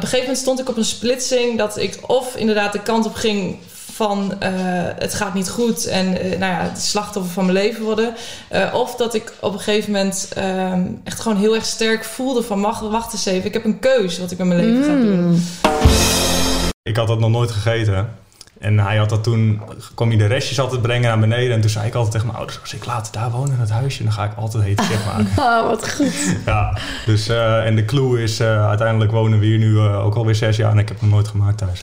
een gegeven moment stond ik op een splitsing dat ik of inderdaad de kant op ging van eh, het gaat niet goed en eh, nou ja, het slachtoffer van mijn leven worden. Eh, of dat ik op een gegeven moment ehm, echt gewoon heel erg sterk voelde van wacht, wacht eens even, ik heb een keus wat ik met mijn leven ga doen. Ik had dat nog nooit gegeten. En hij had dat toen, kwam hij de restjes altijd brengen naar beneden. En toen zei ik altijd tegen mijn ouders, als ik later daar woon in het huisje, dan ga ik altijd hete kip maken. Oh, wat goed. ja, dus eh, en de clue is, eh, uiteindelijk wonen we hier nu eh, ook alweer zes jaar en ik heb hem nooit gemaakt thuis.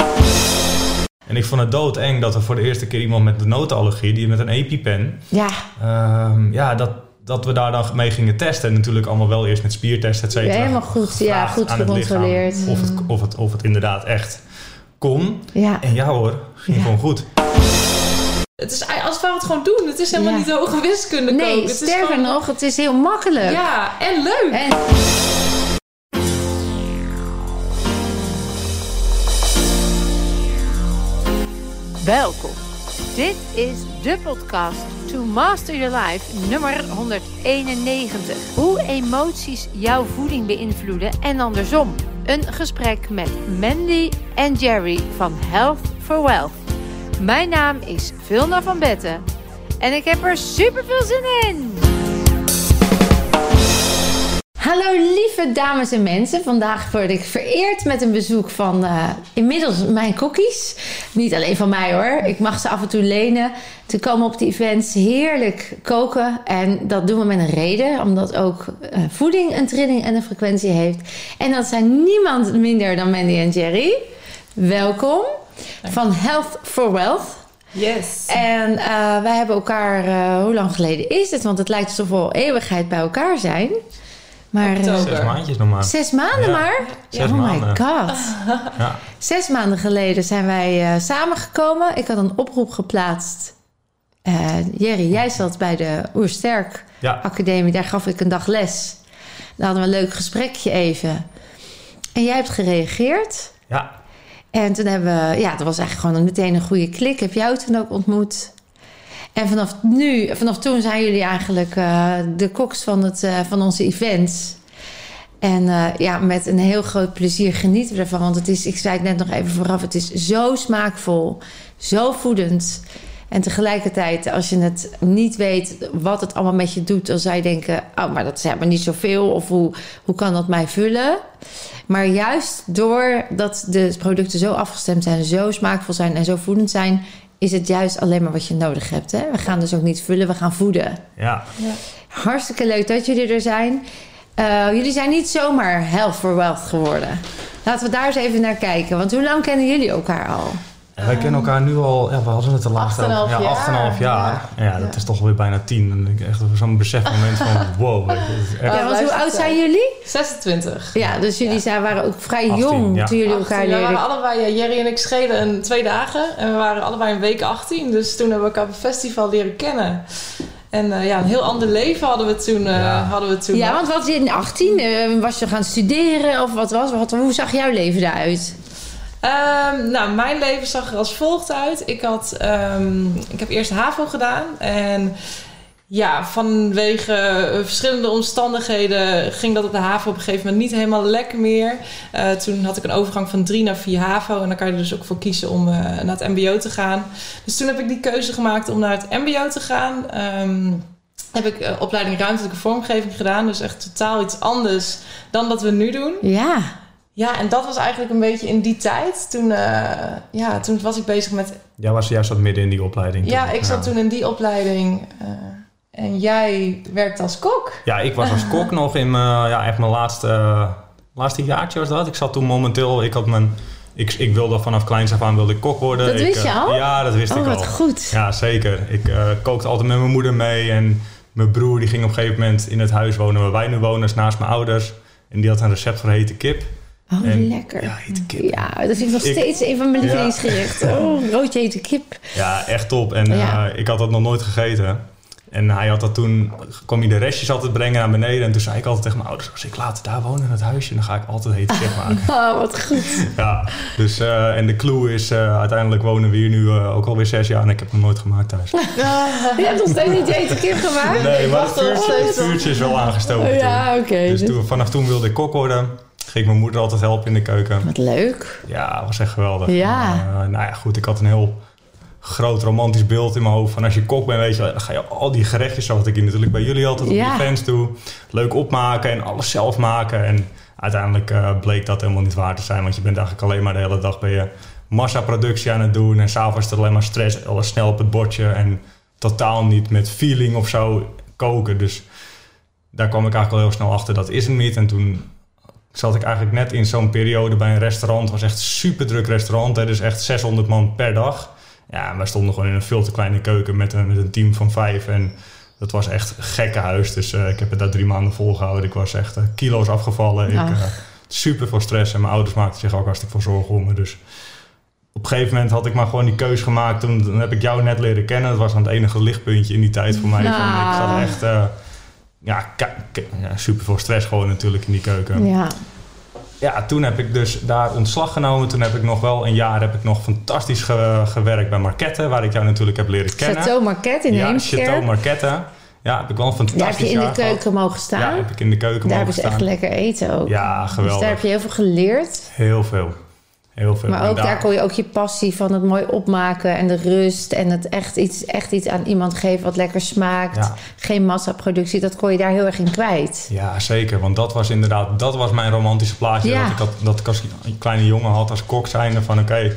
En ik vond het doodeng dat er voor de eerste keer iemand met de notenallergie, die met een EpiPen, Ja, ehm, ja, dat, dat we daar dan mee gingen testen. En natuurlijk allemaal wel eerst met spiertesten, et cetera. Helemaal goed. Ja, goed gecontroleerd. Of het, of, het, of het inderdaad echt kon. ja. En ja hoor, ging Ja. gewoon goed. Het is als we het gewoon doen. Het is helemaal Ja. niet hoge wiskunde. Nee. Het is sterker gewoon- nog, het is heel makkelijk. Ja, en leuk. En Welkom. Dit is de podcast To Master Your Life nummer 191. Hoe emoties jouw voeding beïnvloeden en andersom. Een gesprek met Mandy en Jerry van Health for Wealth. Mijn naam is Vilna van Betten en ik heb er super veel zin in. Hallo lieve dames en mensen. Vandaag word ik vereerd met een bezoek van eh, inmiddels mijn cookies. Niet alleen van mij hoor. Ik mag ze af en toe lenen. Te komen op de events heerlijk koken. En dat doen we met een reden. Omdat ook eh, voeding een trilling en een frequentie heeft. En dat zijn niemand minder dan Mandy en Jerry. Welkom. Van Health for Wealth. Yes. En eh, wij hebben elkaar, hoe lang geleden is het? Want het lijkt alsof we al eeuwigheid bij elkaar zijn. Maar eh, Oktober. Zes maandjes nog maar. zes maanden Ja, maar? zes oh maanden. my god. Ja. Zes maanden geleden zijn wij eh, samengekomen. Ik had een oproep geplaatst. Eh, Jerry, jij zat bij de Oersterk Ja. Academie. Daar gaf ik een dag les. Daar hadden we een leuk gesprekje even. En jij hebt gereageerd. ja, En toen hebben we, ja, dat was eigenlijk gewoon meteen een goede klik. Ik Heb jou toen ook ontmoet. En vanaf nu, vanaf toen zijn jullie eigenlijk eh, de koks van, het, eh, van onze events. En eh, ja, met een heel groot plezier genieten we ervan. Want het is, ik zei het net nog even vooraf, het is zo smaakvol, zo voedend. En tegelijkertijd, als je het niet weet wat het allemaal met je doet, dan zou je denken: Oh, maar dat is helemaal niet zoveel. Of hoe, hoe kan dat mij vullen? Maar juist doordat de producten zo afgestemd zijn, zo smaakvol zijn en zo voedend zijn, is het juist alleen maar wat je nodig hebt. Hè? We gaan dus ook niet vullen, we gaan voeden. ja. Hartstikke leuk dat jullie er zijn. Eh, jullie zijn niet zomaar health for wealth geworden. Laten we daar eens even naar kijken. Want hoe lang kennen jullie elkaar al? En wij kennen elkaar nu al, ja, we hadden het de laatste 8,5 ja, jaar. 8,5 jaar. Ja, ja, dat is toch alweer bijna 10. En ik echt zo'n besefmoment van wow. echt, Ja, want hoe oud zijn jullie? 26. Ja, dus jullie zijn, waren ook vrij 18, jong ja. toen jullie 18. elkaar We waren allebei, ja, Jerry en ik schelen een twee dagen. En we waren allebei een week 18. Dus toen hebben we elkaar op een festival leren kennen. En eh, ja, een heel ander leven hadden we toen. eh, Ja. hadden we toen Ja, want wat in 18 eh, was je gaan studeren of wat was? Wat, hoe zag jouw leven eruit? Ehm, nou, mijn leven zag er als volgt uit. Ik, had, ehm, ik heb eerst HAVO gedaan. En ja, vanwege verschillende omstandigheden ging dat op de HAVO op een gegeven moment niet helemaal lekker meer. Eh, toen had ik een overgang van 3 naar 4 HAVO. En dan kan je er dus ook voor kiezen om eh, naar het MBO te gaan. Dus toen heb ik die keuze gemaakt om naar het MBO te gaan. Ehm, heb ik eh, opleiding ruimtelijke vormgeving gedaan. Dus echt totaal iets anders dan dat we nu doen. Ja, Ja, en dat was eigenlijk een beetje in die tijd. Toen, eh, ja, toen was ik bezig met... jij was juist wat midden in die opleiding. Ja, toen. ik zat toen in die opleiding. eh, en jij werkte als kok. Ja, ik was als kok nog in mijn, ja, echt mijn laatste, laatste jaartje was dat. Ik zat toen momenteel, ik had mijn... Ik, ik wilde vanaf kleins af aan wilde ik kok worden. Dat Ik, wist je eh, al? Ja, dat wist oh ik al. wat goed. Ja, zeker. Ik eh, kookte altijd met mijn moeder mee. En mijn broer die ging op een gegeven moment in het huis wonen waar wij nu wonen, naast mijn ouders. En die had een recept voor hete kip. Oh, En- lekker. Ja, hete kip. Ja, dat vind ik nog Ik- steeds een van mijn Ja. lievelingsgerechten. Oh, roodje hete kip. Ja, echt top. En Ja. eh, ik had dat nog nooit gegeten. En hij had dat toen, kwam hij de restjes altijd brengen naar beneden. En toen zei ik altijd tegen mijn ouders, als ik later daar woon in het huisje, dan ga ik altijd hete kip maken. Oh, wat goed. ja, dus, eh, en de clue is, eh, uiteindelijk wonen we hier nu eh, ook alweer zes jaar en ik heb hem nooit gemaakt thuis. Je hebt nog steeds niet hete kip gemaakt? Nee, maar het vuurtje, het vuurtje is wel aangestoken Oh, ja, oké. Dus Dus- toen, vanaf toen wilde ik kok worden. Ging mijn moeder altijd helpen in de keuken. Wat leuk. Ja, was echt geweldig. Ja. En, eh, nou ja, goed, ik had een heel groot romantisch beeld in mijn hoofd. Van als je kok bent, weet je, dan ga je al die gerechtjes, zoals ik natuurlijk bij jullie altijd op Ja. die fans doe. Leuk opmaken en alles zelf maken. En uiteindelijk eh, bleek dat helemaal niet waar te zijn. Want je bent eigenlijk alleen maar de hele dag bij je massaproductie aan het doen. En s'avonds is het alleen maar stress, alles snel op het bordje. En totaal niet met feeling of zo koken. Dus daar kwam ik eigenlijk al heel snel achter, dat is hem niet. En toen zat ik eigenlijk net in zo'n periode bij een restaurant. Het was echt een super druk restaurant. Hè, dus echt 600 man per dag. Ja, en wij stonden gewoon in een veel te kleine keuken met een, met een team van vijf. En dat was echt een gekke huis. Dus eh, ik heb het daar drie maanden volgehouden. Ik was echt eh, kilo's afgevallen. Ik, Ach. eh, super veel stress. En mijn ouders maakten zich ook hartstikke veel zorgen om me. Dus op een gegeven moment had ik maar gewoon die keus gemaakt. Toen, toen heb ik jou net leren kennen. Dat was dan het enige lichtpuntje in die tijd voor mij. Van, ik zat Ah. echt... ja, ja, super veel stress gewoon natuurlijk in die keuken. Ja. Ja, toen heb ik dus daar ontslag genomen. Toen heb ik nog wel een jaar heb ik nog fantastisch ge- gewerkt bij Marquette, waar ik jou natuurlijk heb leren kennen. Chateau Marquette in ja, Heemskerk. Chateau Marquette. Ja, heb ik wel een fantastisch Daar heb je in de jaar gehad. keuken mogen staan. Ja, heb ik in de keuken daar mogen ze echt staan. lekker eten ook. Ja, Dus geweldig. daar heb je heel veel geleerd. Heel veel. Heel veel. Maar ook daar kon je ook je passie van het mooi opmaken en de rust en het echt iets, echt iets aan iemand geven wat lekker smaakt. Ja. Geen massaproductie, dat kon je daar heel erg in kwijt. Ja, zeker. Want dat was inderdaad, dat was mijn romantische plaatje. Ja. Dat, ik had, dat ik als een kleine jongen had als kok zijnde van oké,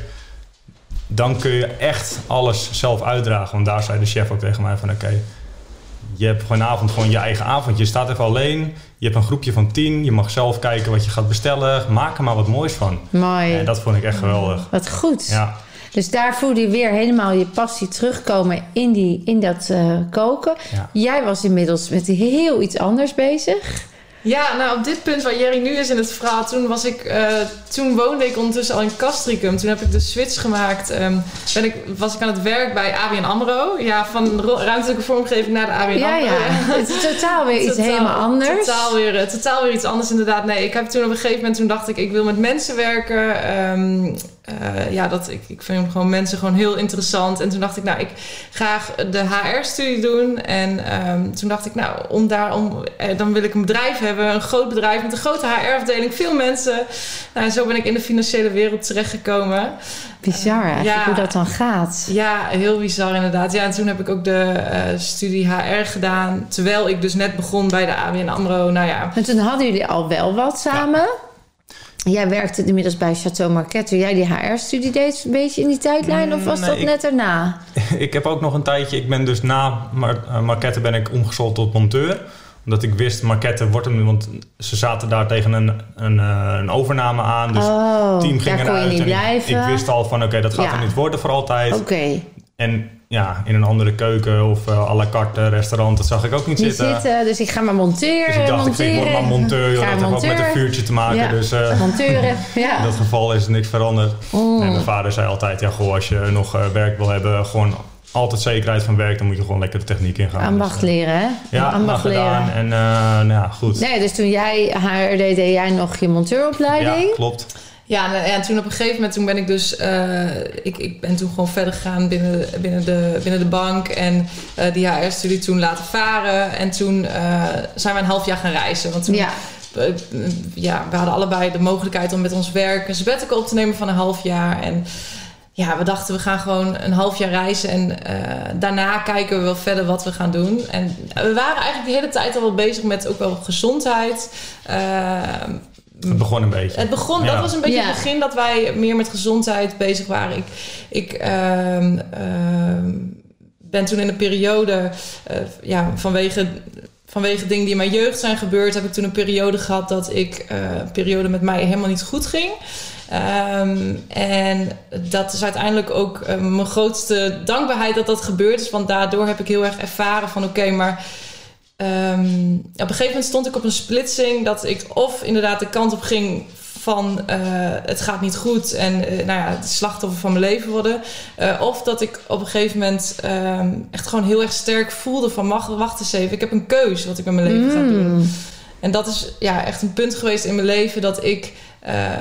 dan kun je echt alles zelf uitdragen. Want daar zei de chef ook tegen mij van oké, je hebt vanavond gewoon je eigen avond. Je staat even alleen, je hebt een groepje van tien, je mag zelf kijken wat je gaat bestellen. Maak er maar wat moois van. Mooi. En dat vond ik echt geweldig. Wat goed. Ja, Dus daar voelde je weer helemaal je passie terugkomen in, die, in dat eh, koken. Ja. Jij was inmiddels met heel iets anders bezig. Ja, nou op dit punt waar Jerry nu is in het verhaal, toen, was ik, eh, toen woonde ik ondertussen al in Castricum. Toen heb ik de switch gemaakt. Ehm, ben ik, was ik aan het werk bij ABN AMRO. Ja, van ruimtelijke vormgeving naar de ABN Ja, AMRO. ja. Het is totaal weer iets Totaal- helemaal anders. Totaal weer, eh, totaal weer iets anders inderdaad. Nee, ik heb toen op een gegeven moment, toen dacht ik, ik wil met mensen werken. Ehm, eh, ja, dat, ik, ik vind gewoon mensen gewoon heel interessant. En toen dacht ik, nou, ik graag de HR-studie doen. En ehm, toen dacht ik, nou, om daar, om, eh, dan wil ik een bedrijf hebben. Een groot bedrijf met een grote HR-afdeling, veel mensen. Nou, en zo ben ik in de financiële wereld terechtgekomen. Bizar eigenlijk Ja. hoe dat dan gaat. Ja, heel bizar inderdaad. Ja, en toen heb ik ook de eh, studie HR gedaan. Terwijl ik dus net begon bij de ABN AMRO. Nou ja, En toen hadden jullie al wel wat samen. Jij werkte inmiddels bij Chateau Marquette. Toen jij die HR-studie deed, een beetje in die tijdlijn? Of was Nee, dat ik- net daarna? ik heb ook nog een tijdje, ik ben dus na Mar eh, Marquette ben ik omgeschoold tot monteur. Omdat ik wist, Marquette wordt hem, want ze zaten daar tegen een, een, eh, een overname aan. Dus oh, team ging daar kon je niet ik- blijven. Ik, wist al van, oké, dat gaat Ja. er niet worden voor altijd. Oké, En ja, in een andere keuken of eh à la carte restaurant, dat zag ik ook niet niet zitten. zitten. Dus ik ga maar monteren. Dus ik dacht, ik, vind, ik word maar monteur. joh, dat heeft ook met een vuurtje te maken. Ja. Dus eh, Monteuren, ja. in dat geval is er niks veranderd. Mm. En mijn vader zei altijd, ja, goh, als je nog eh, werk wil hebben, gewoon altijd zekerheid van werk, dan moet je gewoon lekker de techniek ingaan. Ambacht Dus, eh, leren, hè? ja, ambacht leren. En nou ja, goed. Nee, dus toen jij HR deed, deed jij nog je monteuropleiding. Ja, klopt. Ja, en, en toen op een gegeven moment toen ben ik dus... eh, ik, ik ben toen gewoon verder gegaan binnen, binnen, de, binnen de bank. En eh, die HR-studie toen laten varen. En toen eh, zijn we een half jaar gaan reizen. Want toen, Ja. eh, ja, we hadden allebei de mogelijkheid om met ons werk een sabbatical op te nemen van een half jaar. En ja, we dachten we gaan gewoon een half jaar reizen. En eh, daarna kijken we wel verder wat we gaan doen. En we waren eigenlijk de hele tijd al wel bezig met ook wel gezondheid. Eh, Het begon een beetje. het begon, Ja. dat was een beetje Ja. het begin dat wij meer met gezondheid bezig waren. Ik, ik ehm, ehm, ben toen in een periode, eh, ja, vanwege, vanwege dingen die in mijn jeugd zijn gebeurd, heb ik toen een periode gehad dat ik, eh, een periode met mij helemaal niet goed ging. Ehm, en dat is uiteindelijk ook eh, mijn grootste dankbaarheid dat dat gebeurd is. Want daardoor heb ik heel erg ervaren van oké, maar Ehm, op een gegeven moment stond ik op een splitsing dat ik of inderdaad de kant op ging van eh, het gaat niet goed en eh, nou ja, het slachtoffer van mijn leven worden. Eh, of dat ik op een gegeven moment ehm, echt gewoon heel erg sterk voelde van wacht, wacht eens even, ik heb een keus wat ik met mijn leven ga doen. Mm. En dat is ja, echt een punt geweest in mijn leven dat ik eh,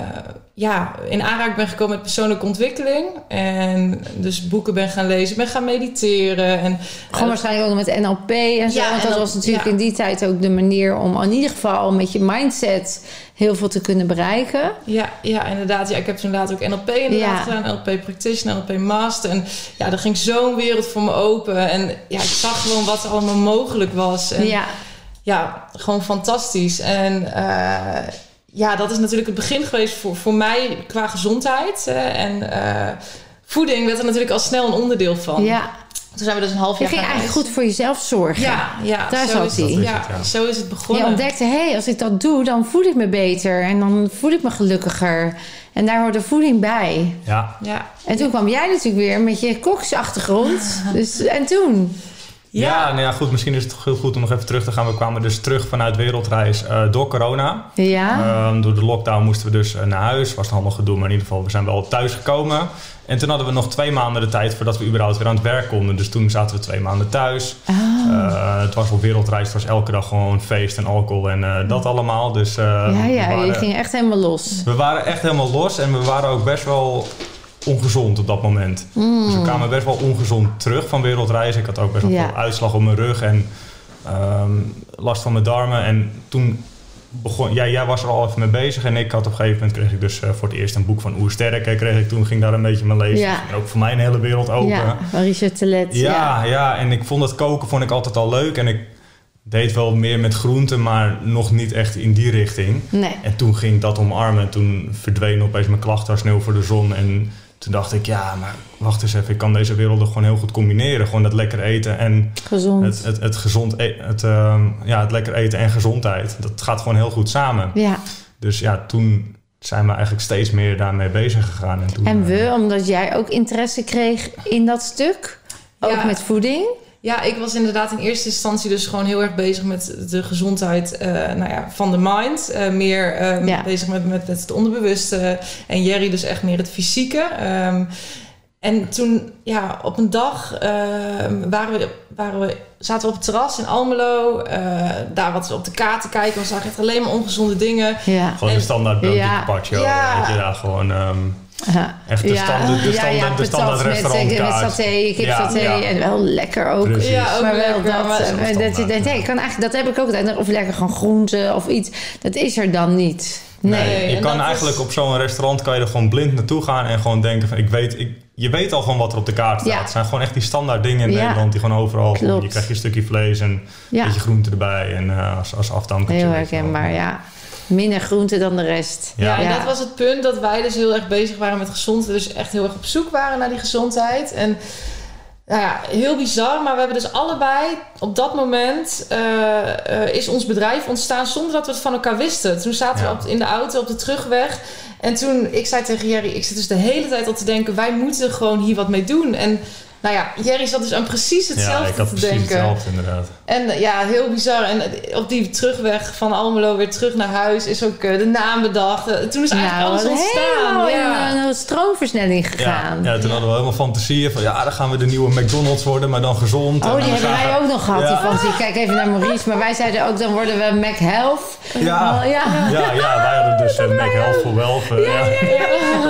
ja, in aanraking ben gekomen met persoonlijke ontwikkeling. En dus boeken ben gaan lezen, ben gaan mediteren. En, Gewoon waarschijnlijk ook met NLP en zo. Ja, want dat NLP, was natuurlijk ja. in die tijd ook de manier om in ieder geval met je mindset heel veel te kunnen bereiken. Ja, ja, inderdaad. Ja, ik heb toen later ook NLP inderdaad Ja. gedaan. NLP Practitioner, NLP Master. En ja, er ging zo'n wereld voor me open. En ja, ik zag gewoon wat er allemaal mogelijk was. En ja, ja, gewoon fantastisch. En eh, ja, dat is natuurlijk het begin geweest voor, voor mij qua gezondheid. en eh, voeding werd er natuurlijk al snel een onderdeel van. ja. Toen zijn we dus een half Je jaar ging gaan eigenlijk goed voor jezelf zorgen. Ja, ja Daar zo zat is hij. het. Dat is Ja, het, ja. zo is het begonnen. Je ontdekte, hé, hey, als ik dat doe, dan voel ik me beter. En dan voel ik me gelukkiger. En daar hoort de voeding bij. Ja, Ja, En toen kwam jij natuurlijk weer met je koksachtergrond. Dus, en toen? Ja, nou ja, goed. Misschien is het heel goed om nog even terug te gaan. We kwamen dus terug vanuit wereldreis eh, door corona. Ja, Ehm, door de lockdown moesten we dus eh, naar huis. Was het allemaal gedoe, maar in ieder geval, we zijn wel thuis gekomen. En toen hadden we nog twee maanden de tijd voordat we überhaupt weer aan het werk konden. Dus toen zaten we twee maanden thuis. Ah. Eh, het was op wereldreis, het was elke dag gewoon feest en alcohol en dat allemaal. Dus ja, ja, je ging echt helemaal los. we waren echt helemaal los en we waren ook best wel ongezond op dat moment. Dus we kwamen best wel ongezond terug van wereldreis. Ik had ook best wel Ja. veel uitslag op mijn rug en ehm, last van mijn darmen. En toen begon, ja, jij was er al even mee bezig en ik had op een gegeven moment kreeg ik dus eh, voor het eerst een boek van Oer Sterke. Kreeg ik toen ging daar een beetje mijn lezen. Ja. En ook voor mij een hele wereld open. Ja, van Richard Telet. Ja, ja, en ik vond het koken vond ik altijd al leuk. En ik deed wel meer met groenten, maar nog niet echt in die richting. Nee. En toen ging ik dat omarmen. En toen verdween opeens mijn klachten als sneeuw voor de zon. En toen dacht ik, ja, maar wacht eens even. Ik kan deze werelden gewoon heel goed combineren. Gewoon dat lekker eten en Gezond. het, het, het gezond e- het, ehm, ja, het lekker eten en gezondheid. Dat gaat gewoon heel goed samen. Ja. Dus ja, toen zijn we eigenlijk steeds meer daarmee bezig gegaan. En, toen, En eh, we, omdat jij ook interesse kreeg in dat stuk. Ook Ja. met voeding. Ja, ik was inderdaad in eerste instantie dus gewoon heel erg bezig met de gezondheid eh, nou ja, van de mind. Eh, meer ehm, Ja. bezig met, met, met het onderbewuste. En Jerry dus echt meer het fysieke. Ehm, en toen, ja, op een dag ehm, waren we, waren we, zaten we op het terras in Almelo. eh, daar wat op de kaart te kijken. We zagen echt alleen maar ongezonde dingen. Ja. Gewoon de En- standaard broodje Ja. carpaccio. Ja. Weet je, ja, gewoon... ehm, Ja. Echt de standaard- de standaard- de standaard patat met, restaurantkaart. Met saté, kipsaté Ja, ja. en wel lekker ook. Precies. Ja, ook maar wel lekker, dat, maar- eh, dat ja. hey, kan eigenlijk, dat heb ik ook altijd. Of lekker gewoon groenten of iets. Dat is er dan niet. Nee. Nee. je kan eigenlijk is- op zo'n restaurant kan je er gewoon blind naartoe gaan en gewoon denken van ik weet, ik, je weet al gewoon wat er op de kaart staat. Ja. Het zijn gewoon echt die standaard dingen in Ja. Nederland die gewoon overal. Klopt. je krijgt je stukje vlees en een Ja, beetje groente erbij en eh, als, als afdankertje. heel herkenbaar, ja. Minder groente dan de rest. Ja. Ja, en Ja. dat was het punt dat wij dus heel erg bezig waren met gezondheid. Dus echt heel erg op zoek waren naar die gezondheid. En nou ja, heel bizar. Maar we hebben dus allebei op dat moment eh, eh, is ons bedrijf ontstaan zonder dat we het van elkaar wisten. Toen zaten Ja. we op, in de auto op de terugweg. En toen, ik zei tegen Jerry, ik zit dus de hele tijd al te denken, wij moeten gewoon hier wat mee doen. En nou ja, Jerry zat dus aan precies hetzelfde Ja, ik had te precies denken. hetzelfde inderdaad. En eh, ja, heel bizar. En eh, op die terugweg van Almelo weer terug naar huis is ook eh, de naam bedacht. Toen is eigenlijk Nou, alles helemaal ontstaan. Ja. een, een stroomversnelling gegaan. ja, toen hadden we helemaal fantasieën van ja, dan gaan we de nieuwe McDonald's worden, maar dan gezond. Oh, En die hebben zagen- wij ook nog gehad, Ja. die fantasie. Kijk even naar Maurice. Maar wij zeiden ook, dan worden we Mac Health. Ja, ja. ja, ja, wij hadden dus uh, Mac Health voor ja.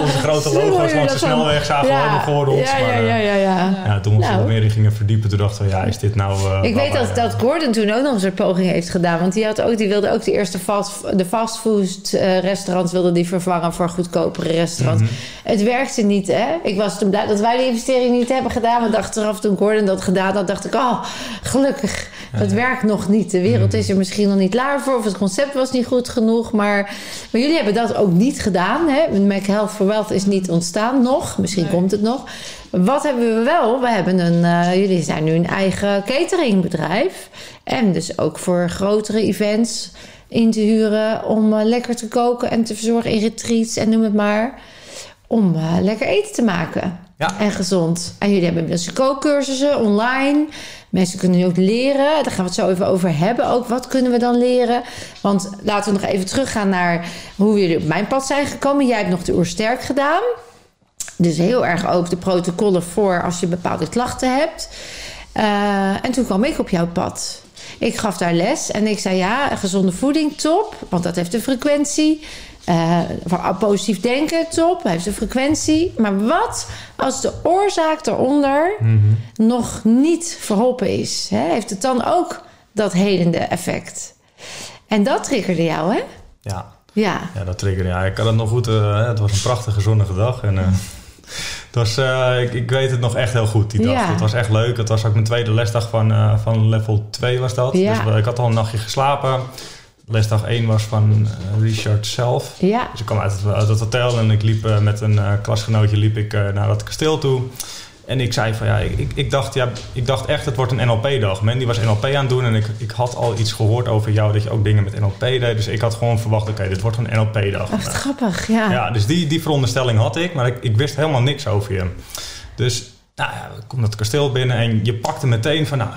Onze grote logo's langs de snelweg zagen we helemaal voor ons. Ja, ja, ja, ja, ja. Toen we Nou. meer in gingen verdiepen, toen dachten we, ja, is dit nou... eh, Ik weet dat, dat Gordon toen ook nog eens een poging heeft gedaan. Want die, had ook, die wilde ook de eerste fast, de fastfood eh, restaurants wilde die vervangen voor goedkopere restaurants. Mhm. Het werkte niet, hè? Ik was toen blij dat wij die investering niet hebben gedaan. Want achteraf toen Gordon dat gedaan had, dacht ik, oh, gelukkig. Dat werkt nog niet. De wereld is er misschien nog niet klaar voor. Of het concept was niet goed genoeg. Maar, maar jullie hebben dat ook niet gedaan. Hè? Mac Health for Wealth is niet ontstaan nog. Misschien Nee. komt het nog. Wat hebben we wel? We hebben een, eh, jullie zijn nu een eigen cateringbedrijf. En dus ook voor grotere events in te huren om eh, lekker te koken en te verzorgen in retreats en noem het maar. Om eh, lekker eten te maken. Ja. En gezond. En jullie hebben dus kookcursussen online. Mensen kunnen nu ook leren. Daar gaan we het zo even over hebben. Ook wat kunnen we dan leren? Want laten we nog even teruggaan naar hoe jullie op mijn pad zijn gekomen. Jij hebt nog de oersterk gedaan. Dus heel erg ook de protocollen voor als je bepaalde klachten hebt. Eh, en toen kwam ik op jouw pad. Ik gaf daar les en ik zei ja, gezonde voeding, top. Want dat heeft een frequentie. Voor positief denken, top. Hij heeft een frequentie. Maar wat als de oorzaak eronder Mhm. nog niet verholpen is? Hè? Heeft het dan ook dat helende effect? En dat triggerde jou, hè? Ja, Ja. ja, dat triggerde. Ja, ik kan het nog goed. eh, het was een prachtige zonnige dag. En, het was, ik, ik weet het nog echt heel goed die dag. Ja. Het was echt leuk. Het was ook mijn tweede lesdag van, van level 2 was dat. Ja. Dus ik had al een nachtje geslapen. Lesdag 1 was van eh, Richard zelf. Ja. Dus ik kwam uit het, uit het hotel en ik liep eh, met een eh, klasgenootje liep ik, naar dat kasteel toe. En ik zei van ja, ik, ik, dacht, ja, ik dacht echt het wordt een NLP-dag. Men die was NLP aan het doen en ik, ik had al iets gehoord over jou dat je ook dingen met NLP deed. Dus ik had gewoon verwacht, oké, dit wordt een NLP-dag. Echt grappig, ja. Ja, dus die, die veronderstelling had ik, maar ik, ik wist helemaal niks over je. Dus nou ja, ik kom dat kasteel binnen en je pakte meteen van, nou,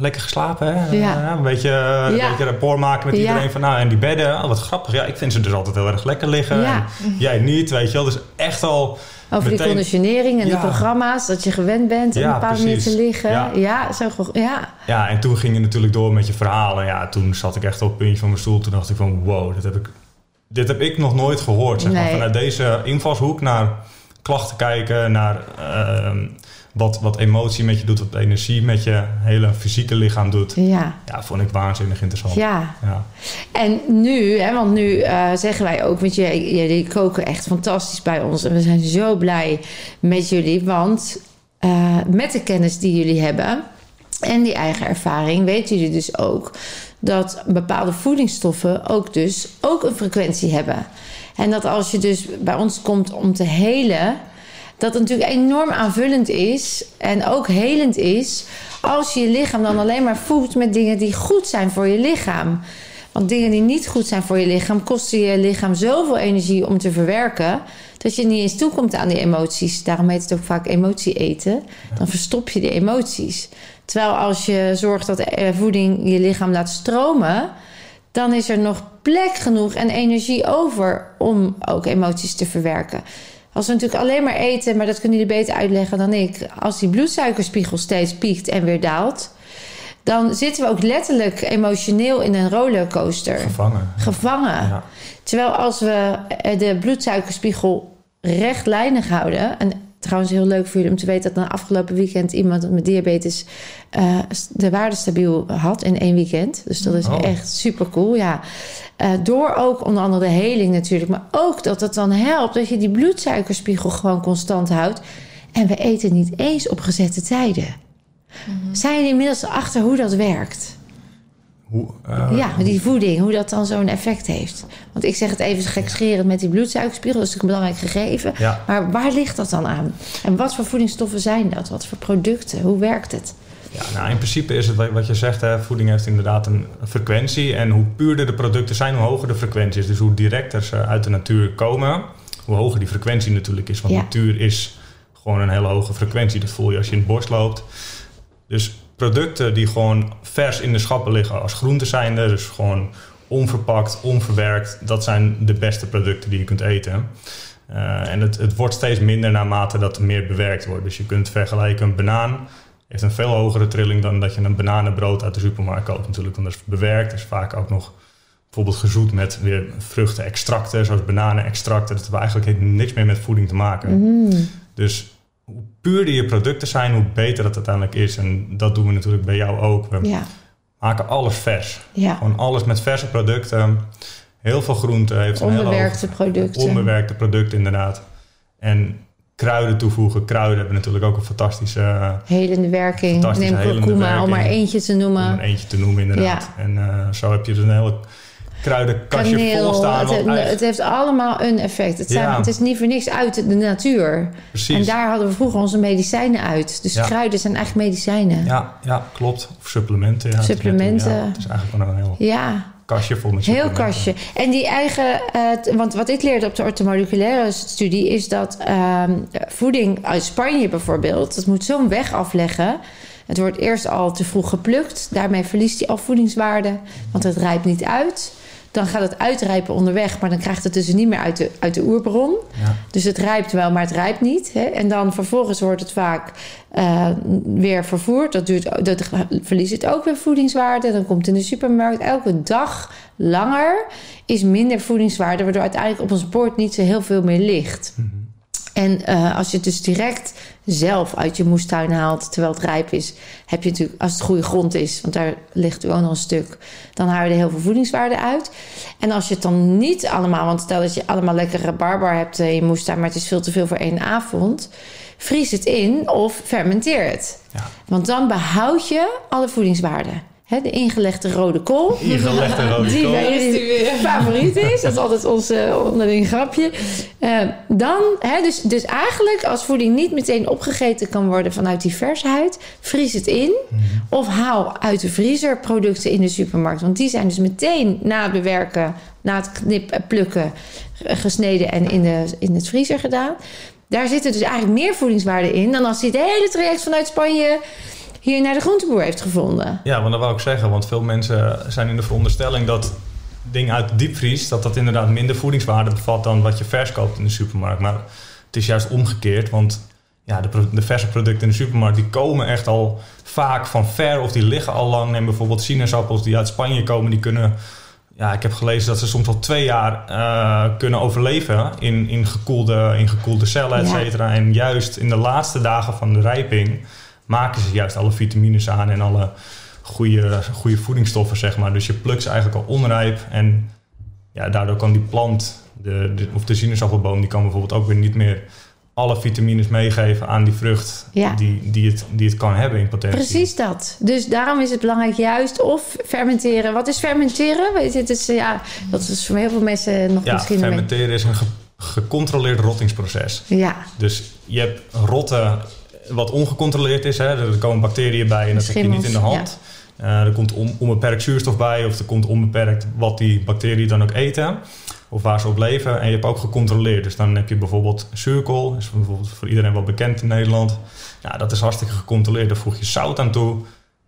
lekker geslapen hè? Ja. Eh, een beetje, een beetje rapport maken met iedereen van, nou, en die bedden, oh, wat grappig. Ja, ik vind ze dus altijd heel erg lekker liggen. Ja. En jij niet, weet je wel. Dus echt al Over die conditionering en Ja. die programma's, dat je gewend bent om Ja, een bepaalde manier te liggen. Ja, Ja. zo. Ja. Ja, en toen ging je natuurlijk door met je verhalen. Ja, toen zat ik echt op het puntje van mijn stoel. Toen dacht ik van, wow, dit heb ik, dit heb ik nog nooit gehoord. Zeg maar. Vanuit deze invalshoek naar klachten kijken, naar ehm, wat, wat emotie met je doet, wat energie met je hele fysieke lichaam doet. ja. Ja, vond ik waanzinnig interessant. Ja, Ja. en nu, hè, want nu eh, zeggen wij ook, want jullie, jullie koken echt fantastisch bij ons. En we zijn zo blij met jullie, want eh, met de kennis die jullie hebben en die eigen ervaring, weten jullie dus ook dat bepaalde voedingsstoffen ook dus ook een frequentie hebben. En dat als je dus bij ons komt om te helen, dat het natuurlijk enorm aanvullend is en ook helend is als je je lichaam dan alleen maar voedt met dingen die goed zijn voor je lichaam. Want dingen die niet goed zijn voor je lichaam kosten je lichaam zoveel energie om te verwerken dat je niet eens toekomt aan die emoties. Daarom heet het ook vaak emotie eten. Dan verstop je die emoties. Terwijl als je zorgt dat eh, voeding je lichaam laat stromen, dan is er nog plek genoeg en energie over om ook emoties te verwerken. Als we natuurlijk alleen maar eten, maar dat kunnen jullie beter uitleggen dan ik. Als die bloedsuikerspiegel steeds piekt en weer daalt, dan zitten we ook letterlijk emotioneel in een rollercoaster. Gevangen. Gevangen. Ja. Terwijl als we de bloedsuikerspiegel rechtlijnig houden. En trouwens heel leuk voor jullie om te weten dat na afgelopen weekend iemand met diabetes eh, de waarde stabiel had in één weekend. Dus dat is Oh. echt super cool. Ja. Eh, door ook onder andere de heling natuurlijk. Maar ook dat het dan helpt dat je die bloedsuikerspiegel gewoon constant houdt. En we eten niet eens op gezette tijden. Zijn jullie inmiddels achter hoe dat werkt? Hoe, eh, Ja, met die voeding, hoe dat dan zo'n effect heeft. Want ik zeg het even gekscherend met die bloedsuikerspiegel, dat is natuurlijk een belangrijk gegeven. Ja. Maar waar ligt dat dan aan? En wat voor voedingsstoffen zijn dat? Wat voor producten? Hoe werkt het? Ja, nou in principe is het wat- wat je zegt, hè, voeding heeft inderdaad een frequentie. En hoe puurder de producten zijn, hoe hoger de frequentie is. Dus hoe directer ze uit de natuur komen, hoe hoger die frequentie natuurlijk is. Want Ja. natuur is gewoon een hele hoge frequentie. Dat voel je als je in het bos loopt. Dus producten die gewoon vers in de schappen liggen als groente zijnde, dus gewoon onverpakt, onverwerkt, dat zijn de beste producten die je kunt eten. Eh, en het, het wordt steeds minder naarmate dat er meer bewerkt wordt. Dus je kunt vergelijken een banaan heeft een veel hogere trilling dan dat je een bananenbrood uit de supermarkt koopt natuurlijk. Want dat is bewerkt. is vaak ook nog bijvoorbeeld gezoet met weer vruchtenextracten, zoals bananenextracten. Dat heeft eigenlijk niks meer met voeding te maken. Mm. Dus hoe puurder je producten zijn, hoe beter het uiteindelijk is. En dat doen we natuurlijk bij jou ook. We Ja, maken alles vers. ja. Gewoon alles met verse producten. Heel veel groenten. Heeft Onbewerkte producten. Onbewerkte producten, inderdaad. En kruiden toevoegen. Kruiden hebben natuurlijk ook een fantastische... Helende werking. Fantastische Neem kurkuma, om maar eentje te om noemen. er eentje te noemen, inderdaad. En eh, zo heb je dus een hele kruidenkastje vol staan. Het, eigen- het heeft allemaal een effect. Het, zijn, Ja. het is niet voor niks uit de natuur. Precies. En daar hadden we vroeger onze medicijnen uit. Dus Ja. kruiden zijn eigenlijk medicijnen. Ja, ja, klopt. Of supplementen. Ja, Supplementen. het is eigenlijk wel een heel ja. kastje vol met Heel kastje. En die eigen, eh, want wat ik leerde op de orthomoleculaire studie is dat ehm, voeding uit Spanje bijvoorbeeld, dat moet zo'n weg afleggen. Het wordt eerst al te vroeg geplukt, daarmee verliest hij al voedingswaarde, want het rijpt niet uit. Dan gaat het uitrijpen onderweg, maar dan krijgt het dus niet meer uit de, uit de oerbron. Ja. Dus het rijpt wel, maar het rijpt niet. Hè? En dan vervolgens wordt het vaak eh, weer vervoerd. Dat, duurt, dat verliest het ook weer voedingswaarde. Dan komt het in de supermarkt elke dag langer is minder voedingswaarde, waardoor uiteindelijk op ons bord niet zo heel veel meer ligt. En eh, als je het dus direct zelf uit je moestuin haalt terwijl het rijp is, heb je natuurlijk, als het goede grond is, want daar ligt ook nog een stuk, dan haal je er heel veel voedingswaarde uit. En als je het dan niet allemaal, want stel dat je allemaal lekkere barbar hebt in je moestuin, maar het is veel te veel voor één avond, vries het in of fermenteer het. Ja. Want dan behoud je alle voedingswaarde. Hè, de ingelegde rode kool. Ingelegde rode Die kool. die favoriet is. Dat is altijd ons eh, onderling grapje. Eh, dan, hè, dus, dus eigenlijk als voeding niet meteen opgegeten kan worden vanuit die versheid, vries het in. Of haal uit de vriezer producten in de supermarkt. Want die zijn dus meteen na het bewerken, na het knip, eh, plukken, gesneden en in, de, in het vriezer gedaan. Daar zitten dus eigenlijk meer voedingswaarde in dan als hij het hele traject vanuit Spanje hier naar de groenteboer heeft gevonden. Ja, want dat wou ik zeggen. Want veel mensen zijn in de veronderstelling dat dingen uit de diepvries... dat dat inderdaad minder voedingswaarde bevat dan wat je vers koopt in de supermarkt. Maar het is juist omgekeerd. Want ja, de, de verse producten in de supermarkt... die komen echt al vaak van ver of die liggen al lang. Neem bijvoorbeeld sinaasappels die uit Spanje komen. Die kunnen... Ja, ik heb gelezen dat ze soms al twee jaar eh, kunnen overleven in, in, gekoelde, in gekoelde cellen, et Ja. cetera. En juist in de laatste dagen van de rijping maken ze juist alle vitamines aan en alle goede, goede voedingsstoffen, zeg maar. Dus je plukt ze eigenlijk al onrijp en ja, daardoor kan die plant, de, de, of de sinaasappelboom, die kan bijvoorbeeld ook weer niet meer alle vitamines meegeven aan die vrucht Ja. die, die, het, die het kan hebben in potentie. Precies dat. Dus daarom is het belangrijk juist of fermenteren. Wat is fermenteren? Weet je, is, ja, dat is voor heel veel mensen nog Ja, misschien... een fermenteren is een ge- gecontroleerd rottingsproces. Ja, Dus je hebt rotten wat ongecontroleerd is. Hè. Er komen bacteriën bij en dat heb je niet in de hand. Eh, er komt on- onbeperkt zuurstof bij of er komt onbeperkt wat die bacteriën dan ook eten. Of waar ze op leven. En je hebt ook gecontroleerd. Dus dan heb je bijvoorbeeld zuurkool. Dat is bijvoorbeeld voor iedereen wel bekend in Nederland. Ja, dat is hartstikke gecontroleerd. Daar voeg je zout aan toe.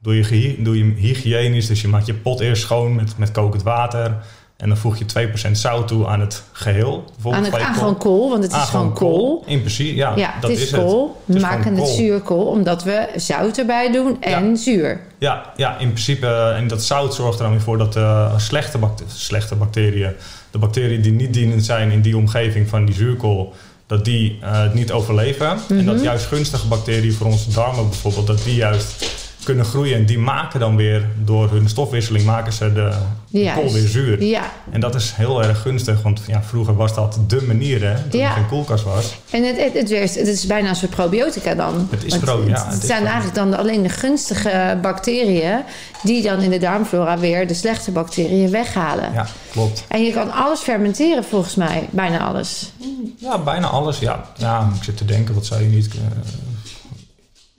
Doe je, doe je hygiënisch. Dus je maakt je pot eerst schoon met, met kokend water. En dan voeg je 2% zout toe aan het geheel. Aan, het, aan gewoon kool, want het is gewoon kool. In principe, ja. Ja, dat het is, is kool. Het. We maken het kool. zuurkool omdat we zout erbij doen en Ja. zuur. Ja, ja, in principe. eh, En dat zout zorgt er dan weer voor dat eh, slechte, slechte bacteriën, de bacteriën die niet dienend zijn in die omgeving van die zuurkool, dat die eh, het niet overleven. En Mhm. dat juist gunstige bacteriën voor onze darmen bijvoorbeeld, dat die juist kunnen groeien. En die maken dan weer, door hun stofwisseling, maken ze de, kool weer zuur. Ja, En dat is heel erg gunstig, want ja, vroeger was dat de manier, hè, toen Ja. er geen koelkast was. en het, het, het, het is bijna een soort probiotica dan. Het is Want pro- ja, Het, zijn eigenlijk dan alleen de gunstige bacteriën die dan in de darmflora weer de slechte bacteriën weghalen. Ja, klopt. En je kan alles fermenteren volgens mij, bijna alles. Ja, bijna alles. Ja, ja ik zit te denken, wat zou je niet... eh,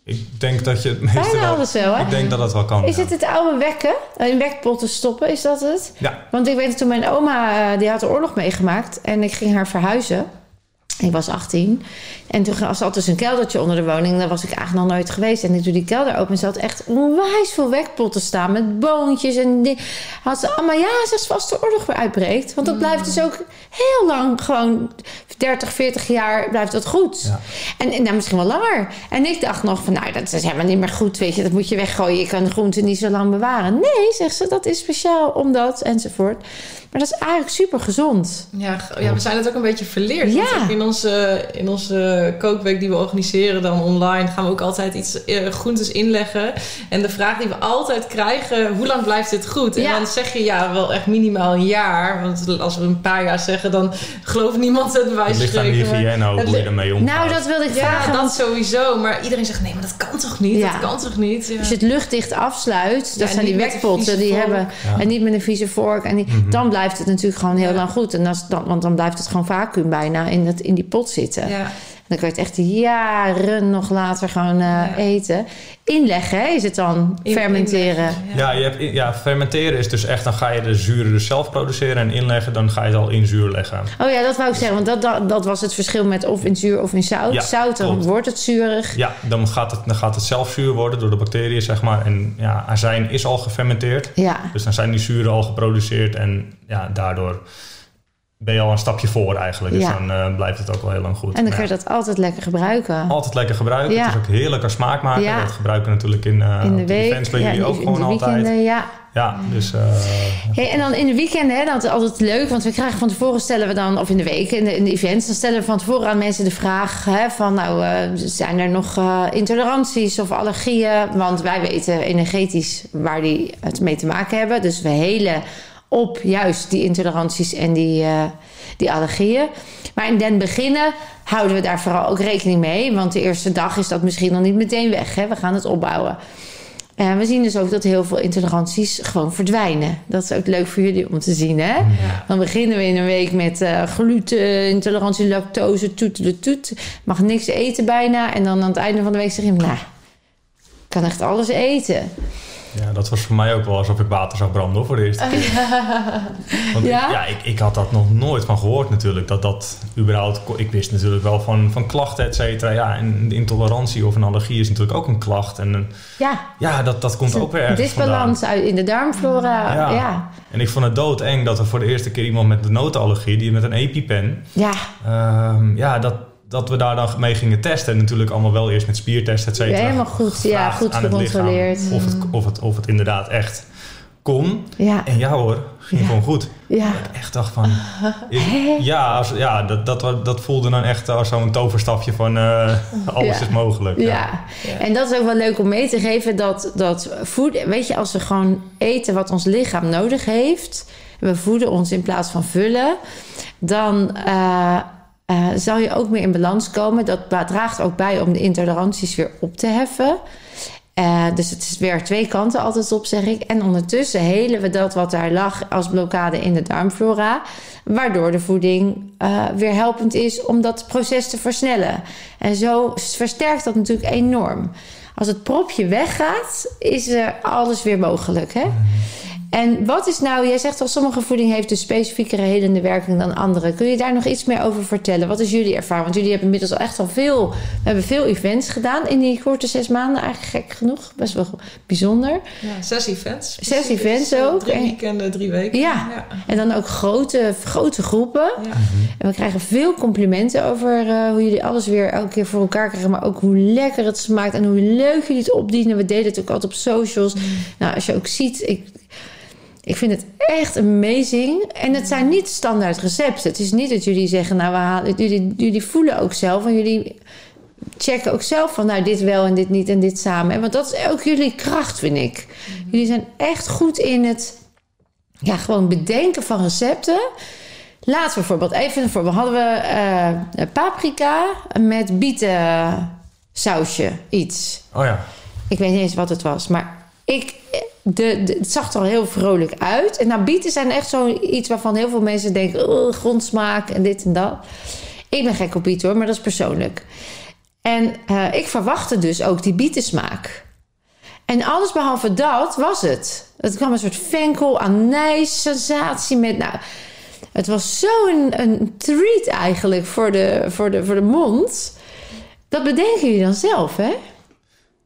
ik denk dat je het meeste Bijna wel... alles wel, hè? Ik denk dat dat wel kan. Is ja. het het oude wekken? In wekpotten stoppen, is dat het? Ja, Want ik weet dat toen mijn oma, eh, die had de oorlog meegemaakt. En ik ging haar verhuizen. Ik was 18. En toen was er altijd een keldertje onder de woning. Daar was ik eigenlijk nog nooit geweest. En ik doe die kelder open. En ze had echt onwijs veel wekpotten staan. Met boontjes en dingen. Had ze allemaal, ja, zelfs als de oorlog weer uitbreekt. Want dat blijft dus ook heel lang. Gewoon 30, 40 jaar blijft dat goed. Ja. En, en nou, misschien wel langer. En ik dacht nog van, nou, dat is helemaal niet meer goed. Weet je, dat moet je weggooien. Je kan de groenten niet zo lang bewaren. Nee, zegt ze, dat is speciaal omdat enzovoort. Maar dat is eigenlijk super gezond. Ja, ja, we zijn het ook een beetje verleerd. Ja. in onze, in onze kookweek die we organiseren dan online... gaan we ook altijd iets eh, groentes inleggen. En de vraag die we altijd krijgen... hoe lang blijft dit goed? En Ja. dan zeg je ja, wel echt minimaal een jaar. Want als we een paar jaar zeggen... dan gelooft niemand het bij wijze ligt aan hygiëne ook, hoe je ermee omgaat. Nou, dat wilde ik Ja, vragen. dat sowieso. Maar iedereen zegt nee, maar dat kan toch niet? Ja. Dat kan toch niet? Ja. als je het luchtdicht afsluit, dat Ja, zijn die wekpotten, die vork. hebben Ja. en niet met een vieze vork. En die, Mhm. dan blijft het natuurlijk gewoon heel Ja. lang goed. En als dan, want dan blijft het gewoon vacuüm bijna in, het, in die pot zitten. ja. Dan kan je het echt jaren nog later gewoon eh, Ja. eten. Inleggen hè, is het dan, In- fermenteren. inleggen, Ja, je hebt, in- ja, fermenteren is dus echt, dan ga je de zuren dus zelf produceren en inleggen, dan ga je het al in zuur leggen. Oh ja, dat wou ik zeggen, want dat, dat, dat was het verschil met of in zuur of in zout. Ja, zout, dan klopt. wordt het zuurig. Ja, dan gaat, het, dan gaat het zelf zuur worden door de bacteriën, zeg maar. En ja, azijn is al gefermenteerd. Ja, Dus dan zijn die zuren al geproduceerd en ja, daardoor ben je al een stapje voor eigenlijk. Dus Ja. dan eh, blijft het ook wel heel lang goed. en dan Maar kun je ja, dat altijd lekker gebruiken. Altijd lekker gebruiken. Ja. Het is ook heerlijk als smaakmaker. Ja. Dat gebruiken we natuurlijk in, eh in de events bij ja, jullie in ook de- gewoon in de altijd. weekenden, ja. Ja, dus... eh, Hey, en dan in de weekenden, hè, dat is altijd leuk, want we krijgen van tevoren stellen we dan, of in de week, in de, in de events, dan stellen we van tevoren aan mensen de vraag hè, van, nou, zijn er nog intoleranties of allergieën? Want wij weten energetisch waar die het mee te maken hebben. Dus we helen op juist die intoleranties en die, eh, die allergieën. Maar in den beginnen houden we daar vooral ook rekening mee, want de eerste dag is dat misschien nog niet meteen weg. Hè? We gaan het opbouwen. En we zien dus ook dat heel veel intoleranties gewoon verdwijnen. Dat is ook leuk voor jullie om te zien, hè? Ja. Dan beginnen we in een week met eh, gluten, intolerantie, lactose, toet, toet, toet. Mag niks eten bijna. En dan aan het einde van de week zeg je, nou, ik kan echt alles eten. Ja, dat was voor mij ook wel alsof ik water zag branden voor de eerste keer. Want Ja? ik, ja, ik, ik had dat nog nooit van gehoord natuurlijk. Dat dat überhaupt... Ik wist natuurlijk wel van, van klachten, et cetera. Ja, en intolerantie of een allergie is natuurlijk ook een klacht. En een- Ja, ja, dat, dat komt ook weer ergens disbalans uit in de darmflora. Ja. En ik vond het doodeng dat er voor de eerste keer iemand met een notenallergie... die met een EpiPen... ja. ehm, ja, dat, dat we daar dan mee gingen testen. En natuurlijk allemaal wel eerst met spiertesten, et cetera. helemaal goed. Ja, goed aan het lichaam gecontroleerd. Of het, of, het, of het inderdaad echt kon. Ja, En ja hoor, ging Ja. gewoon goed. ja. Dat ik echt dacht van... ik- ja, als, ja dat, dat, dat voelde dan echt als zo'n toverstafje van eh, alles Ja. is mogelijk. Ja. Ja. en dat is ook wel leuk om mee te geven dat, dat voeden, weet je, als we gewoon eten wat ons lichaam nodig heeft, en we voeden ons in plaats van vullen, dan eh, eh, zal je ook meer in balans komen. Dat draagt ook bij om de intoleranties weer op te heffen. Eh, dus het is weer twee kanten altijd op, zeg ik. En ondertussen helen we dat wat daar lag als blokkade in de darmflora. Waardoor de voeding eh, weer helpend is om dat proces te versnellen. En zo versterkt dat natuurlijk enorm. Als het propje weggaat, is er alles weer mogelijk. Hè? En wat is nou, jij zegt al, sommige voeding heeft dus specifiekere helende werking dan andere. Kun je daar nog iets meer over vertellen? Wat is jullie ervaring? Want jullie hebben inmiddels al echt al veel, we hebben veel events gedaan in die korte zes maanden. Eigenlijk gek genoeg, best wel bijzonder. Ja, zes events. Zes events ook. Drie En- weekenden, drie weken. Ja. En dan ook grote, grote groepen. Ja. En we krijgen veel complimenten over eh, hoe jullie alles weer elke keer voor elkaar krijgen. Maar ook hoe lekker het smaakt en hoe leuk jullie het opdienen. We deden het ook altijd op socials. Nou, als je ook ziet, ik, ik vind het echt amazing. En het zijn niet standaard recepten. Het is niet dat jullie zeggen, nou, we halen, jullie, jullie voelen ook zelf. En jullie checken ook zelf van, nou, dit wel en dit niet en dit samen. En Want dat is ook jullie kracht, vind ik. Jullie zijn echt goed in het ja, gewoon bedenken van recepten. Laatst bijvoorbeeld, even een voorbeeld. Hadden we eh, paprika met bietensausje, iets. Oh ja. Ik weet niet eens wat het was, maar ik, de, het zag er al heel vrolijk uit. En nou, bieten zijn echt zoiets waarvan heel veel mensen denken... Oh, grondsmaak en dit en dat. Ik ben gek op bieten hoor, maar dat is persoonlijk. En eh, ik verwachtte dus ook die bietensmaak. En alles behalve dat was het. Het kwam een soort venkel, anijs, sensatie met... Nou, het was zo'n een treat eigenlijk voor de, voor, de, voor de mond. Dat bedenken jullie dan zelf, hè?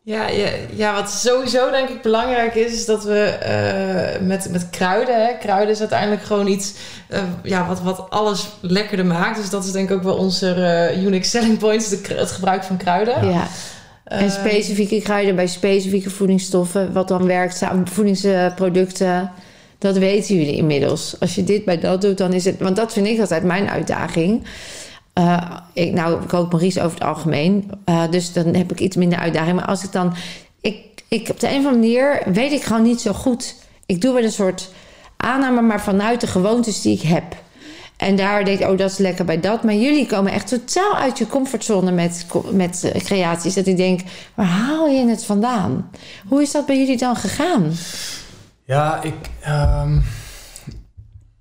Ja, ja, ja, wat sowieso denk ik belangrijk is, is dat we eh, met, met kruiden, hè, kruiden is uiteindelijk gewoon iets eh, ja, wat, wat alles lekkerder maakt. Dus dat is denk ik ook wel onze eh, unique selling point, de, kru- het gebruik van kruiden. Ja. En specifieke kruiden bij specifieke voedingsstoffen, wat dan werkt, voedingsproducten. Dat weten jullie inmiddels. Als je dit bij dat doet, dan is het. Want dat vind ik altijd mijn uitdaging. Eh, ik, nou, ik kook Maurice over het algemeen. eh, dus dan heb ik iets minder uitdaging. Maar als ik dan. Ik, ik, op de een of andere manier weet ik gewoon niet zo goed. Ik doe wel een soort aanname, maar vanuit de gewoontes die ik heb. En daar denk ik, oh, dat is lekker bij dat. Maar jullie komen echt totaal uit je comfortzone met, met eh, creaties. Dat ik denk, waar haal je het vandaan? Hoe is dat bij jullie dan gegaan? Ja, ik... ehm,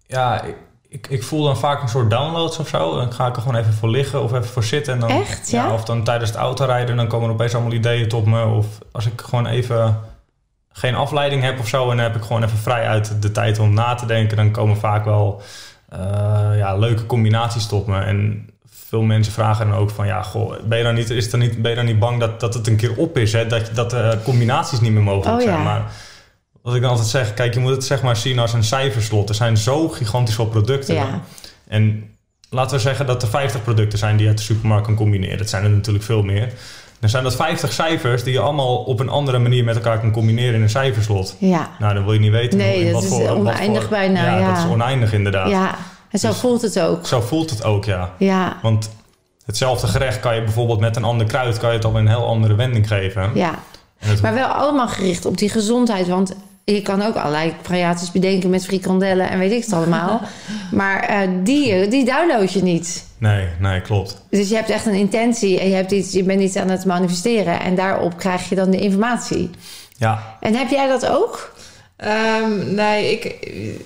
ja, ik, ik, ik voel dan vaak een soort downloads of zo. Dan ga ik er gewoon even voor liggen of even voor zitten. En dan, Echt, ja? Of dan tijdens het autorijden, dan komen er opeens allemaal ideeën tot me. Of als ik gewoon even geen afleiding heb of zo... en dan heb ik gewoon even vrij uit de tijd om na te denken... dan komen vaak wel eh, ja, leuke combinaties tot me. En veel mensen vragen dan ook van... ja, goh, ben je dan niet, is dan niet, ben je dan niet bang dat, dat het een keer op is? Hè? Dat, dat de combinaties niet meer mogelijk Oh, zijn. ja. Maar wat ik dan altijd zeg... kijk, je moet het zeg maar zien als een cijferslot. Er zijn zo gigantisch veel producten. Ja. En laten we zeggen dat er 50 producten zijn die je uit de supermarkt kan combineren. Dat zijn er natuurlijk veel meer. Dan zijn dat 50 cijfers die je allemaal op een andere manier met elkaar kan combineren in een cijferslot. Ja. Nou, dan wil je niet weten. Nee, dat is voor, oneindig voor- bijna, Ja, ja. dat is oneindig inderdaad. Ja. En zo Dus- voelt het ook. Zo voelt het ook, ja. Ja. Want hetzelfde gerecht kan je bijvoorbeeld met een ander kruid... kan je het al een heel andere wending geven. Ja. Maar wel allemaal gericht op die gezondheid. Want je kan ook allerlei variaties bedenken met frikandellen en weet ik het allemaal. maar eh, die, die download je niet. Nee, nee, klopt. Dus je hebt echt een intentie en je, hebt iets, je bent iets aan het manifesteren. En daarop krijg je dan de informatie. Ja, En heb jij dat ook? Ehm, nee, ik,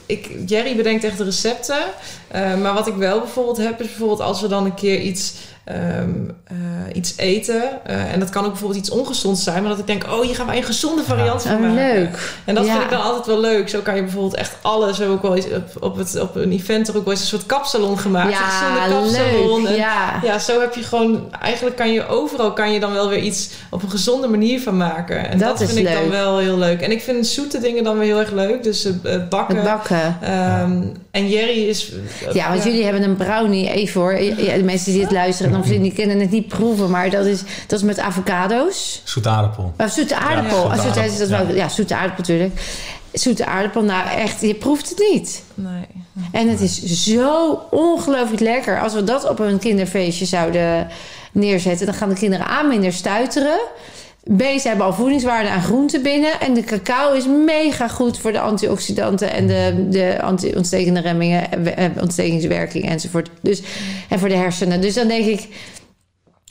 ik, Jerry bedenkt echt de recepten. Eh, maar wat ik wel bijvoorbeeld heb, is bijvoorbeeld als we dan een keer iets, ehm, eh, iets eten. eh, en dat kan ook bijvoorbeeld iets ongezonds zijn. Maar dat ik denk, oh, hier gaan wij een gezonde variant van Oh, maken. leuk. En dat Ja. vind ik dan altijd wel leuk. Zo kan je bijvoorbeeld echt alles. We hebben ook wel eens op, op, het, op een event er ook wel eens een soort kapsalon gemaakt. een Ja, gezonde kapsalon. leuk. En Ja. ja, zo heb je gewoon... Eigenlijk kan je overal kan je dan wel weer iets op een gezonde manier van maken. En Dat dat, is vind ik dan leuk. wel heel leuk. En ik vind zoete dingen dan weer heel erg leuk. Dus het, het bakken. Het bakken. Ehm, En Jerry is... Ja, want jullie hebben een brownie, even hoor. Ja, de mensen die dit luisteren, dan die kennen het niet proeven. Maar dat is, dat is met avocado's. zoete aardappel. Oh, zoete aardappel. zoete Ah, zoete, aardappel, dat ja. wel- ja, zoete aardappel natuurlijk. Zoete aardappel, nou echt, je proeft het niet. Nee. En het is zo ongelooflijk lekker. Als we dat op een kinderfeestje zouden neerzetten, dan gaan de kinderen aan minder stuiteren. B, ze hebben al voedingswaarde aan groenten binnen. En de cacao is mega goed voor de antioxidanten en de, de anti-ontstekende remmingen, eh, ontstekingswerking enzovoort. Dus, en voor de hersenen. Dus dan denk ik,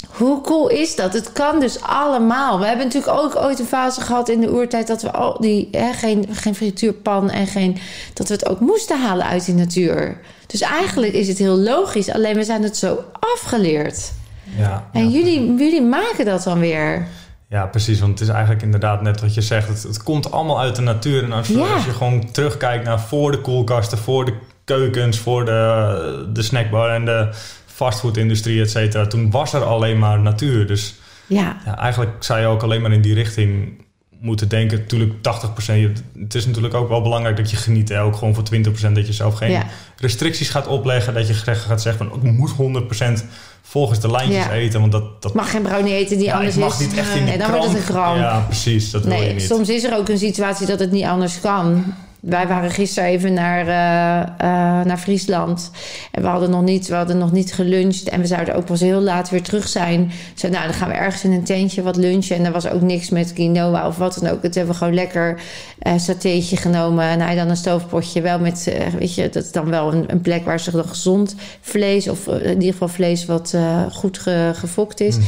hoe cool is dat? Het kan dus allemaal. We hebben natuurlijk ook ooit een fase gehad in de oertijd dat we al die hè, geen, geen frituurpan en geen dat we het ook moesten halen uit die natuur. Dus eigenlijk is het heel logisch, alleen we zijn het zo afgeleerd. Ja, En ja. jullie, jullie maken dat dan weer. Ja, precies. Want het is eigenlijk inderdaad net wat je zegt. Het, het komt allemaal uit de natuur. En als, je- Ja. als je gewoon terugkijkt naar voor de koelkasten, voor de keukens, voor de, de snackbar en de fastfoodindustrie, et cetera. Toen was er alleen maar natuur. Dus Ja, ja, eigenlijk zou je ook alleen maar in die richting moeten denken. Natuurlijk 80%. Je- Het is natuurlijk ook wel belangrijk dat je geniet. Hè? Ook gewoon voor 20% dat je zelf geen ja, restricties gaat opleggen. Dat je gaat zeggen van ik moet 100% volgens de lijntjes Ja. eten. Want dat, dat mag geen brownie eten die ja, anders mag is. niet echt in Nee, die dan wordt het een kramp. Ja, precies. Dat wil je niet. soms is er ook een situatie dat het niet anders kan. Wij waren gisteren even naar, eh, eh, naar Friesland. En we hadden, nog niet, we hadden nog niet geluncht. En we zouden ook pas heel laat weer terug zijn. Dus nou, dan gaan we ergens in een tentje wat lunchen. En er was ook niks met quinoa of wat dan ook. Het hebben we gewoon lekker eh satéetje genomen. En hij dan een stoofpotje. Wel met, weet je, dat is dan wel een, een plek waar ze dan gezond vlees... of in ieder geval vlees wat goed ge- gefokt is... Mhm.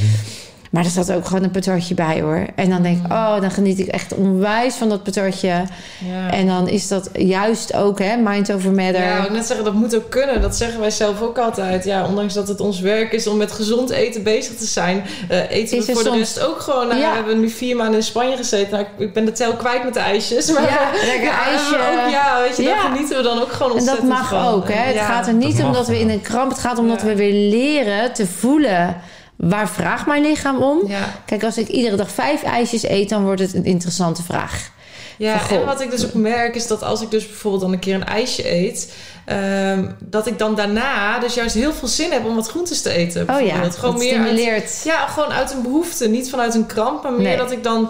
Maar er zat ook gewoon een patatje bij hoor. En dan denk ik, oh, dan geniet ik echt onwijs van dat patatje. Ja. En dan is dat juist ook, hè, mind over matter. Ja, ik net zeggen, dat moet ook kunnen. Dat zeggen wij zelf ook altijd. Ja, ondanks dat het ons werk is om met gezond eten bezig te zijn, eh, eten Is we voor de rest ook gewoon. Nou, Ja. We hebben nu vier maanden in Spanje gezeten. Nou, ik, ben de tel kwijt met de ijsjes. Maar Ja, lekker ja, ijsje. Ook, ja, weet je, daar genieten we dan ook gewoon en dat ontzettend mag van. ook, hè. Het gaat er niet om dat we in een kramp... Het gaat om dat we weer leren te voelen... waar vraagt mijn lichaam om? Ja. Kijk, als ik iedere dag vijf ijsjes eet... dan wordt het een interessante vraag. Ja, en wat ik dus ook merk is dat als ik dus bijvoorbeeld dan een keer een ijsje eet, ehm, dat ik dan daarna dus juist heel veel zin heb om wat groentes te eten. Oh ja, gewoon dat meer uit, stimuleert. ja, gewoon uit een behoefte, niet vanuit een kramp, maar meer Nee. dat ik dan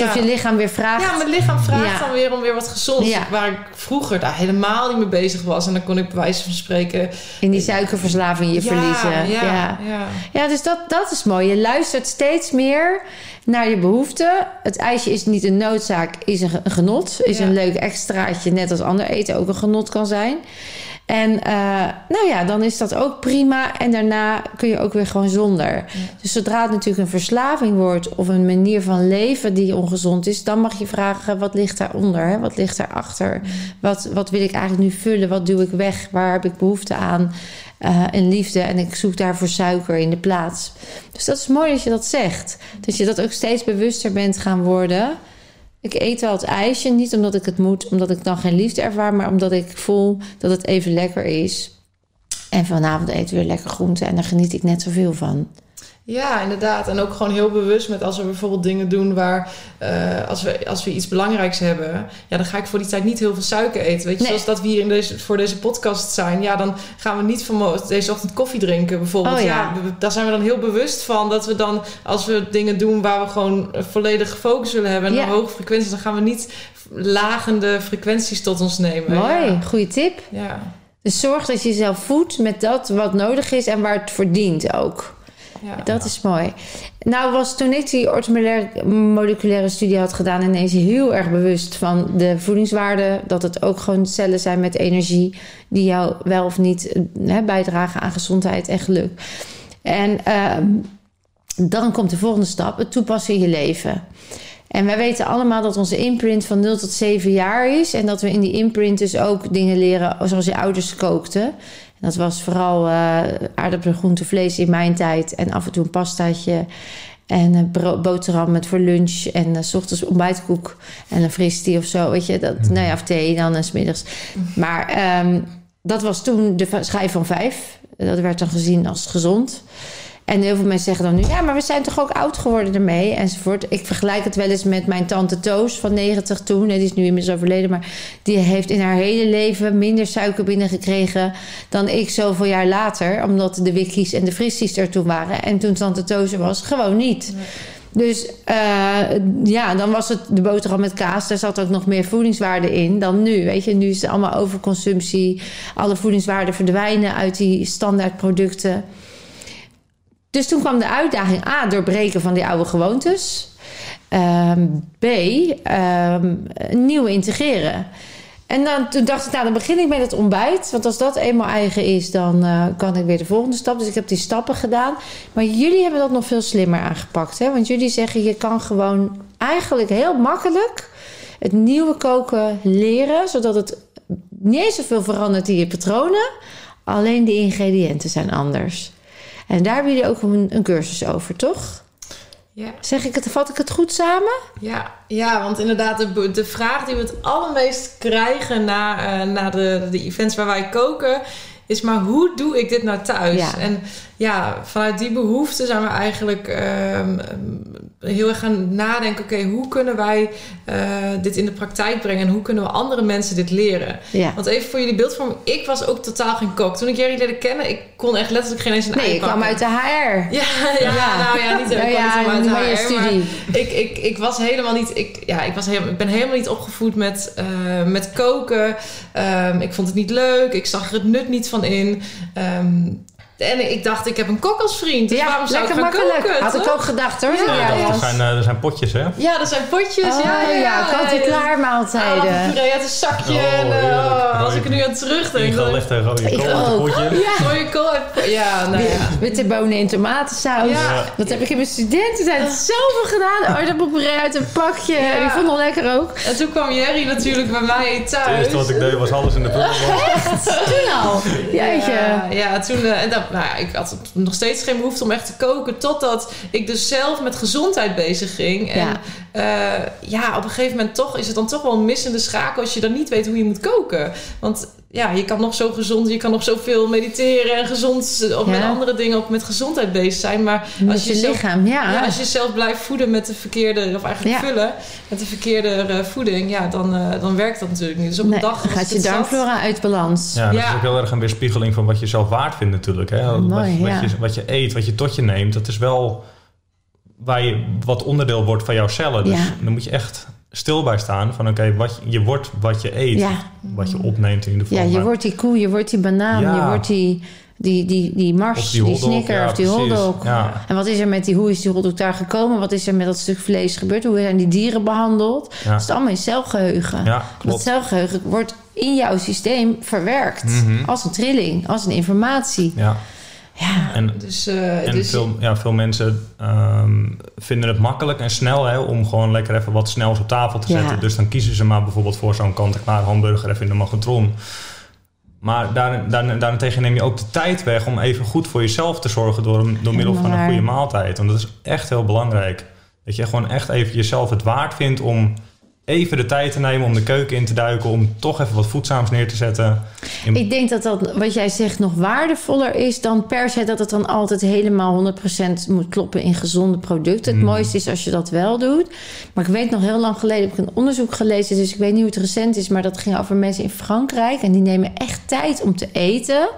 Alsof ja, je lichaam weer vraagt. Ja, mijn lichaam vraagt Ja. dan weer om weer wat gezonds. Ja. Waar ik vroeger daar helemaal niet mee bezig was. En dan kon ik bij wijze van spreken... in die suikerverslaving je ja, verliezen. Ja, ja. ja. Ja, dus dat, dat is mooi. Je luistert steeds meer naar je behoeften. Het ijsje is niet een noodzaak, is een, ge- een genot. Is een leuk extraatje, net als ander eten ook een genot kan zijn. En eh, nou ja, dan is dat ook prima. En daarna kun je ook weer gewoon zonder. Dus zodra het natuurlijk een verslaving wordt of een manier van leven die ongezond is, dan mag je vragen: wat ligt daaronder? Hè? Wat ligt daarachter? Wat, wat wil ik eigenlijk nu vullen? Wat doe ik weg? Waar heb ik behoefte aan? Uh, en liefde. En ik zoek daarvoor suiker in de plaats. Dus dat is mooi dat je dat zegt. Dat je dat ook steeds bewuster bent gaan worden. Ik eet wel het ijsje, niet omdat ik het moet, omdat ik dan geen liefde ervaar, maar omdat ik voel dat het even lekker is. En vanavond eten we weer lekker groente en daar geniet ik net zoveel van. Ja, inderdaad. En ook gewoon heel bewust met als we bijvoorbeeld dingen doen waar uh, als, we, als we iets belangrijks hebben, ja, dan ga ik voor die tijd niet heel veel suiker eten. Weet je, zoals dat we hier in deze, voor deze podcast zijn, ja, dan gaan we niet van deze ochtend koffie drinken bijvoorbeeld. Oh, ja. ja daar zijn we dan heel bewust van dat we dan, als we dingen doen waar we gewoon volledig focus willen hebben en Ja. een hoge frequentie, dan gaan we niet lagende frequenties tot ons nemen. Mooi, Ja. goede tip. ja. Dus zorg dat je jezelf voedt met dat wat nodig is en waar het voor dient ook. Ja. Dat is mooi. Nou was toen ik die ortomoleculaire studie had gedaan... ineens heel erg bewust van de voedingswaarde. Dat het ook gewoon cellen zijn met energie... die jou wel of niet hè, bijdragen aan gezondheid en geluk. En ehm, dan komt de volgende stap, het toepassen in je leven. En wij weten allemaal dat onze imprint van 0 tot 7 jaar is. En dat we in die imprint dus ook dingen leren zoals je ouders kookten. En dat was vooral eh aardappelen, groente, vlees in mijn tijd. En af en toe een pastaatje. En een boterham met voor lunch. En eh, s ochtends ontbijtkoek. En een fristie of zo. Weet je, dat, nou ja, of thee dan en smiddags. Maar ehm, dat was toen de schijf van vijf. Dat werd dan gezien als gezond. En heel veel mensen zeggen dan nu... ja, maar we zijn toch ook oud geworden ermee, enzovoort. Ik vergelijk het wel eens met mijn tante Toos van 90 toen. Die is nu inmiddels overleden, maar die heeft in haar hele leven... minder suiker binnengekregen dan ik zoveel jaar later. Omdat de wikkies en de fristies er toen waren. En toen tante Toos er was, gewoon niet. Dus eh, ja, dan was het de boterham met kaas. Daar zat ook nog meer voedingswaarde in dan nu. Weet je, nu is het allemaal overconsumptie. Alle voedingswaarden verdwijnen uit die standaardproducten. Dus toen kwam de uitdaging A, doorbreken van die oude gewoontes. Ehm, B, ehm, nieuwe integreren. En dan, toen dacht ik, nou, dan begin ik met het ontbijt. Want als dat eenmaal eigen is, dan eh, kan ik weer de volgende stap. Dus ik heb die stappen gedaan. Maar jullie hebben dat nog veel slimmer aangepakt. Hè? Want jullie zeggen, je kan gewoon eigenlijk heel makkelijk het nieuwe koken leren. Zodat het niet zoveel verandert in je patronen. Alleen de ingrediënten zijn anders. En daar hebben jullie ook een, een cursus over, toch? Ja. Zeg ik het, vat ik het goed samen? Ja, ja, want inderdaad, de, de vraag die we het allermeest krijgen na, eh, na de, de events waar wij koken, is maar hoe doe ik dit nou thuis? Ja. En ja, vanuit die behoefte zijn we eigenlijk ehm, heel erg gaan nadenken, oké, hoe kunnen wij eh, dit in de praktijk brengen en hoe kunnen we andere mensen dit leren? Ja. Want even voor jullie beeldvorming, ik was ook totaal geen kok. Toen ik Jerry leerde kennen, ik kon echt letterlijk geen eens een Nee, ei je kwam uit de HR. Ja, ja, nou ja, niet, ik Nou kwam ja, niet uit je HR, maar ik, ik, ik was helemaal niet. Ik, ja, ik, was helemaal, ik ben helemaal niet opgevoed met, eh, met koken. Ehm, ik vond het niet leuk. Ik zag er het nut niet van in. Ehm, en ik dacht, ik heb een kok als vriend. Dus ja, waarom zou lekker ik makkelijk. koken? Had ik ook gedacht hoor. Ja, Ja, dat zijn, eh, er zijn potjes, hè? Ja, dat zijn potjes. Oh, ja, ja, ja. kant-en-klaar maaltijden. Aardappelpuree uit een zakje. Oh, en, eh, oh, als ik er nu aan terugdenk. Ik ga dan- echt een rode Ik kool uit een potje. Rode kool Ja, nou ja. Witte bonen in tomatensaus. Ja. Dat heb ik in mijn studententijd zoveel gedaan. Aardappelpuree uit een pakje. Ja. Die vond ik lekker ook. En toen kwam Jerry natuurlijk bij mij Het thuis. eerste wat ik deed was alles in de prullenbak. Toen Jeetje. Ja, ja toen, eh, en dan, nou ik had nog steeds geen behoefte om echt te koken. Totdat ik dus zelf met gezondheid bezig ging. En Ja. ja, ja op een gegeven moment toch is het dan toch wel een missende schakel als je dan niet weet hoe je moet koken. Want ja, je kan nog zo gezond, je kan nog zoveel mediteren en gezond of met andere dingen ook met gezondheid bezig zijn. Maar Met als je, je zelf, lichaam, ja. ja, als je zelf blijft voeden met de verkeerde, of eigenlijk Ja. vullen met de verkeerde eh, voeding, ja, dan, eh, dan werkt dat natuurlijk niet. Dus op Nee, een dag gaat je het zat. darmflora uit balans. Ja, dat Ja. is ook heel erg een weerspiegeling van wat je zelf waard vindt natuurlijk. Hè? Wat, Mooi, wat, ja. je, wat je eet, wat je tot je neemt, dat is wel waar je, wat onderdeel wordt van jouw cellen. Dus Ja. dan moet je echt stil bij staan van oké, wat je, je wordt wat je eet. Ja. Wat je opneemt in ieder geval. Ja, je Maar- wordt die koe, je wordt die banaan, Ja. je wordt die, die, die, die mars, die, die snicker ja, of die hotdog. En wat is er met die, hoe is die hotdog daar gekomen? Wat is er met dat stuk vlees gebeurd? Hoe zijn die dieren behandeld? Dat is allemaal in celgeheugen. Ja, Dat celgeheugen wordt in jouw systeem verwerkt. Mhm. Als een trilling, als een informatie. Ja. Ja, En, Dus, eh, en dus veel, ja, veel mensen ehm, vinden het makkelijk en snel hè, om gewoon lekker even wat snels op tafel te Ja. zetten. Dus dan kiezen ze maar bijvoorbeeld voor zo'n kant-en-klaar hamburger even in de magnetron. Maar daar, daar, daarentegen neem je ook de tijd weg om even goed voor jezelf te zorgen door, door middel van een goede maaltijd. Want dat is echt heel belangrijk. Dat je gewoon echt even jezelf het waard vindt om even de tijd te nemen om de keuken in te duiken. Om toch even wat voedzaams neer te zetten. In- Ik denk dat dat, wat jij zegt, nog waardevoller is dan per se dat het dan altijd helemaal 100% moet kloppen in gezonde producten. Het Mhm. mooiste is als je dat wel doet. Maar ik weet nog heel lang geleden heb ik een onderzoek gelezen, dus ik weet niet hoe het recent is, maar dat ging over mensen in Frankrijk en die nemen echt tijd om te eten.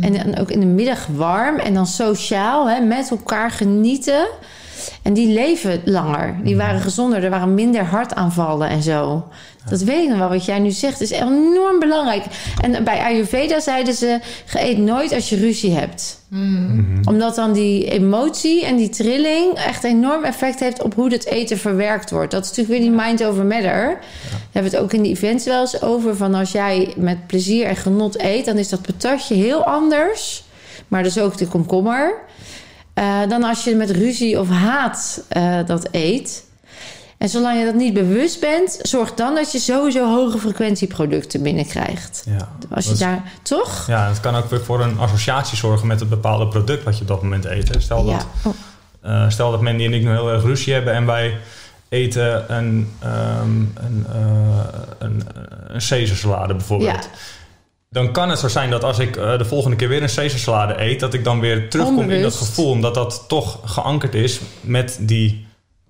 En dan ook in de middag warm en dan sociaal hè, met elkaar genieten. En die leven langer. Die waren gezonder. Er waren minder hartaanvallen en zo. Dat weet ik nog wel. Wat jij nu zegt is enorm belangrijk. En bij Ayurveda zeiden ze... eet nooit als je ruzie hebt. Omdat dan die emotie en die trilling... echt enorm effect heeft op hoe het eten verwerkt wordt. Dat is natuurlijk weer die mind over matter. Daar hebben we het ook in de events wel eens over. Van als jij met plezier en genot eet... dan is dat patatje heel anders. Maar dus ook de komkommer... Eh, dan als je met ruzie of haat eh, dat eet. En zolang je dat niet bewust bent, zorg dan dat je sowieso hoge frequentieproducten binnenkrijgt. ja. Als je is- daar toch? Ja, het kan ook weer voor een associatie zorgen met het bepaalde product wat je op dat moment eet. hè. Stel dat, Ja. Eh, stel dat Mandy en ik nu heel erg ruzie hebben en wij eten een, ehm een, een, een Caesarsalade bijvoorbeeld. Ja. Dan kan het zo zijn dat als ik eh, de volgende keer weer een Caesarsalade eet, dat ik dan weer terugkom in dat gevoel, omdat dat toch geankerd is met die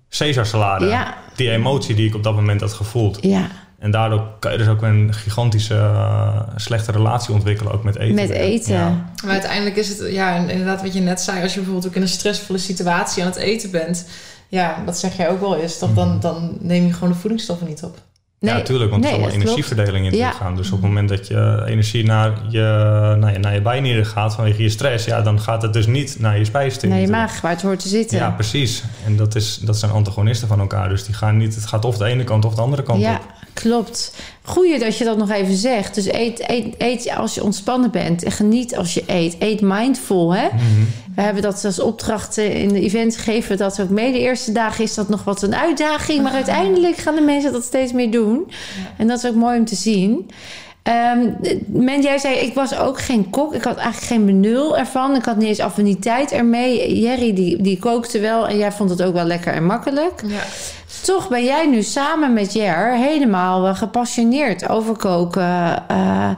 Caesarsalade. Ja. Die emotie die ik op dat moment had gevoeld. ja, En daardoor kan je dus ook een gigantische eh, slechte relatie ontwikkelen, ook met eten. met eten. Ja. Maar uiteindelijk is het, ja, inderdaad wat je net zei, als je bijvoorbeeld ook in een stressvolle situatie aan het eten bent, ja, dat zeg jij ook wel eens, toch? Dan, dan neem je gewoon de voedingsstoffen niet op. ja, natuurlijk, want nee, het is allemaal klopt. energieverdeling in het Ja. lichaam. Dus op het moment dat je energie naar je, naar je, naar je bijnieren gaat vanwege je stress, ja, dan gaat het dus niet naar je spijsvertering. Naar je maag, waar het hoort te zitten. Ja, precies. En dat, is, dat zijn antagonisten van elkaar. Dus die gaan niet, het gaat of de ene kant of de andere kant Ja, op. klopt. Goeie dat je dat nog even zegt. Dus eet, eet, eet als je ontspannen bent en geniet als je eet. Eet mindful, hè? Mhm. We hebben dat als opdracht eh, in de event gegeven we dat ook mee. De eerste dagen is dat nog wat een uitdaging. Maar uiteindelijk gaan de mensen dat steeds meer doen. En dat is ook mooi om te zien. Men, jij zei, ik was ook geen kok. Ik had eigenlijk geen benul ervan. Ik had niet eens affiniteit ermee. Jerry, die, die kookte wel. En jij vond het ook wel lekker en makkelijk. Ja. Toch ben jij nu samen met Jer helemaal gepassioneerd over koken. Eh,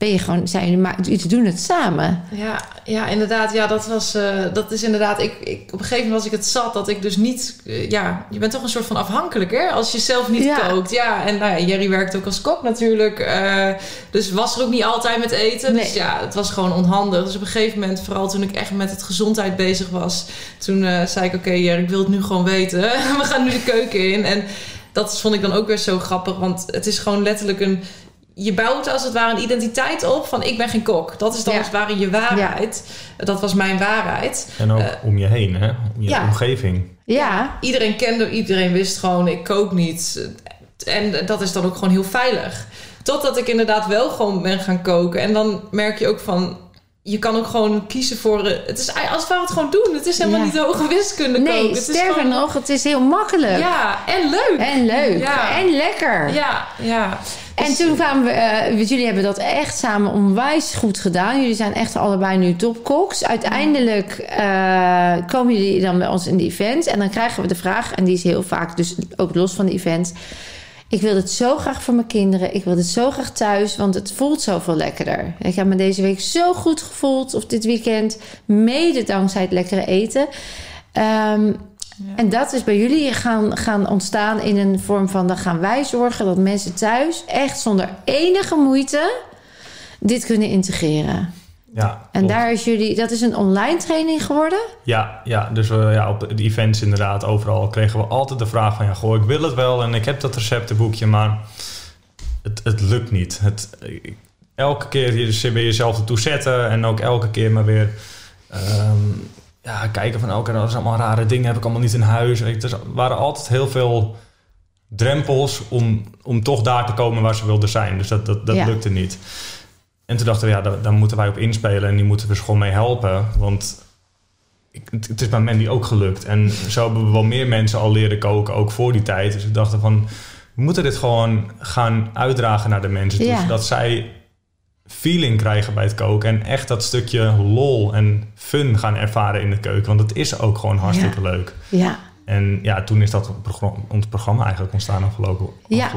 ben je gewoon, zijn maar jullie doen het samen. Ja, ja, inderdaad. Ja, dat was, eh, dat is inderdaad. Ik, ik, op een gegeven moment was ik het zat dat ik dus niet. eh, ja, je bent toch een soort van afhankelijk, hè? Als je zelf niet Ja. kookt. Ja, en nou ja, Jerry werkt ook als kok natuurlijk. eh, dus was er ook niet altijd met eten. Dus ja, het was gewoon onhandig. Dus op een gegeven moment, vooral toen ik echt met het gezondheid bezig was, toen zei ik: Oké, Jerry, ik wil het nu gewoon weten. We gaan nu de keuken in. En dat vond ik dan ook weer zo grappig, want het is gewoon letterlijk een je bouwt als het ware een identiteit op van ik ben geen kok. Dat is dan Ja. als het ware je waarheid. Dat was mijn waarheid. En ook Eh, om je heen, hè? om je ja. omgeving. Ja, Iedereen kende, iedereen wist gewoon ik kook niet. En dat is dan ook gewoon heel veilig. Totdat ik inderdaad wel gewoon ben gaan koken. En dan merk je ook van... Je kan ook gewoon kiezen voor... eh, Het is als het ware het gewoon doen. Het is helemaal Ja. niet hoge wiskunde nee, koken. Het is sterker gewoon- nog, het is heel makkelijk. Ja, en leuk. En leuk. Ja. En lekker. Ja, ja. En Dus- toen kwamen we, eh, jullie hebben dat echt samen onwijs goed gedaan. Jullie zijn echt allebei nu topkoks. Uiteindelijk eh, komen jullie dan bij ons in de events. En dan krijgen we de vraag, en die is heel vaak dus ook los van de events. Ik wil het zo graag voor mijn kinderen. Ik wil het zo graag thuis, want het voelt zoveel lekkerder. Ik heb me deze week zo goed gevoeld, of dit weekend, mede dankzij het lekkere eten. Ehm, En dat is bij jullie gaan, gaan ontstaan in een vorm van... dan gaan wij zorgen dat mensen thuis echt zonder enige moeite... dit kunnen integreren. Ja, En klopt. daar is jullie... dat is een online training geworden? Ja, ja dus we, ja, op de events inderdaad, overal kregen we altijd de vraag van... ja, goh, ik wil het wel en ik heb dat receptenboekje, maar het, het lukt niet. Het, ik- elke keer je, weer jezelf ertoe zetten en ook elke keer maar weer... ehm, ja, kijken van, oké, dat is allemaal rare dingen, heb ik allemaal niet in huis. Weet je, Er waren altijd heel veel drempels om, om toch daar te komen waar ze wilden zijn. Dus dat, dat, dat Ja. lukte niet. En toen dachten we, ja, daar, daar moeten wij op inspelen en die moeten we dus gewoon mee helpen. Want ik, het, het is bij Mandy ook gelukt. En zo hebben we wel meer mensen al leren koken, ook voor die tijd. Dus we dachten van, we moeten dit gewoon gaan uitdragen naar de mensen. Ja. zodat zij feeling krijgen bij het koken. En echt dat stukje lol en fun gaan ervaren in de keuken. Want het is ook gewoon hartstikke leuk. Ja, En ja, toen is dat ons programma eigenlijk ontstaan afgelopen, Ja.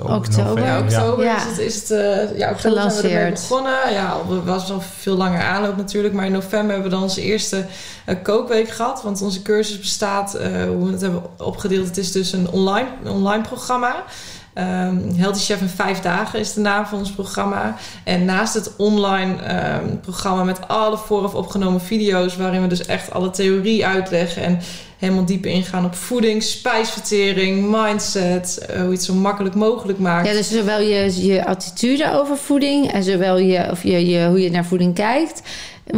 Oktober. Oktober. Ja, oktober Ja. is het, is het eh, ja, oktober zijn we ermee Gelanceerd. begonnen. Ja, het was al veel langer aanloop natuurlijk. Maar in november hebben we dan onze eerste eh, kookweek gehad. Want onze cursus bestaat, eh, hoe we het hebben opgedeeld, het is dus een online, een online programma. Ehm Healthy Chef in vijf dagen is de naam van ons programma. En naast het online ehm, programma met alle vooraf opgenomen video's... waarin we dus echt alle theorie uitleggen... en helemaal diep ingaan op voeding, spijsvertering, mindset... eh, hoe je het zo makkelijk mogelijk maakt. ja dus zowel je, je attitude over voeding en zowel je, of je, je, hoe je naar voeding kijkt,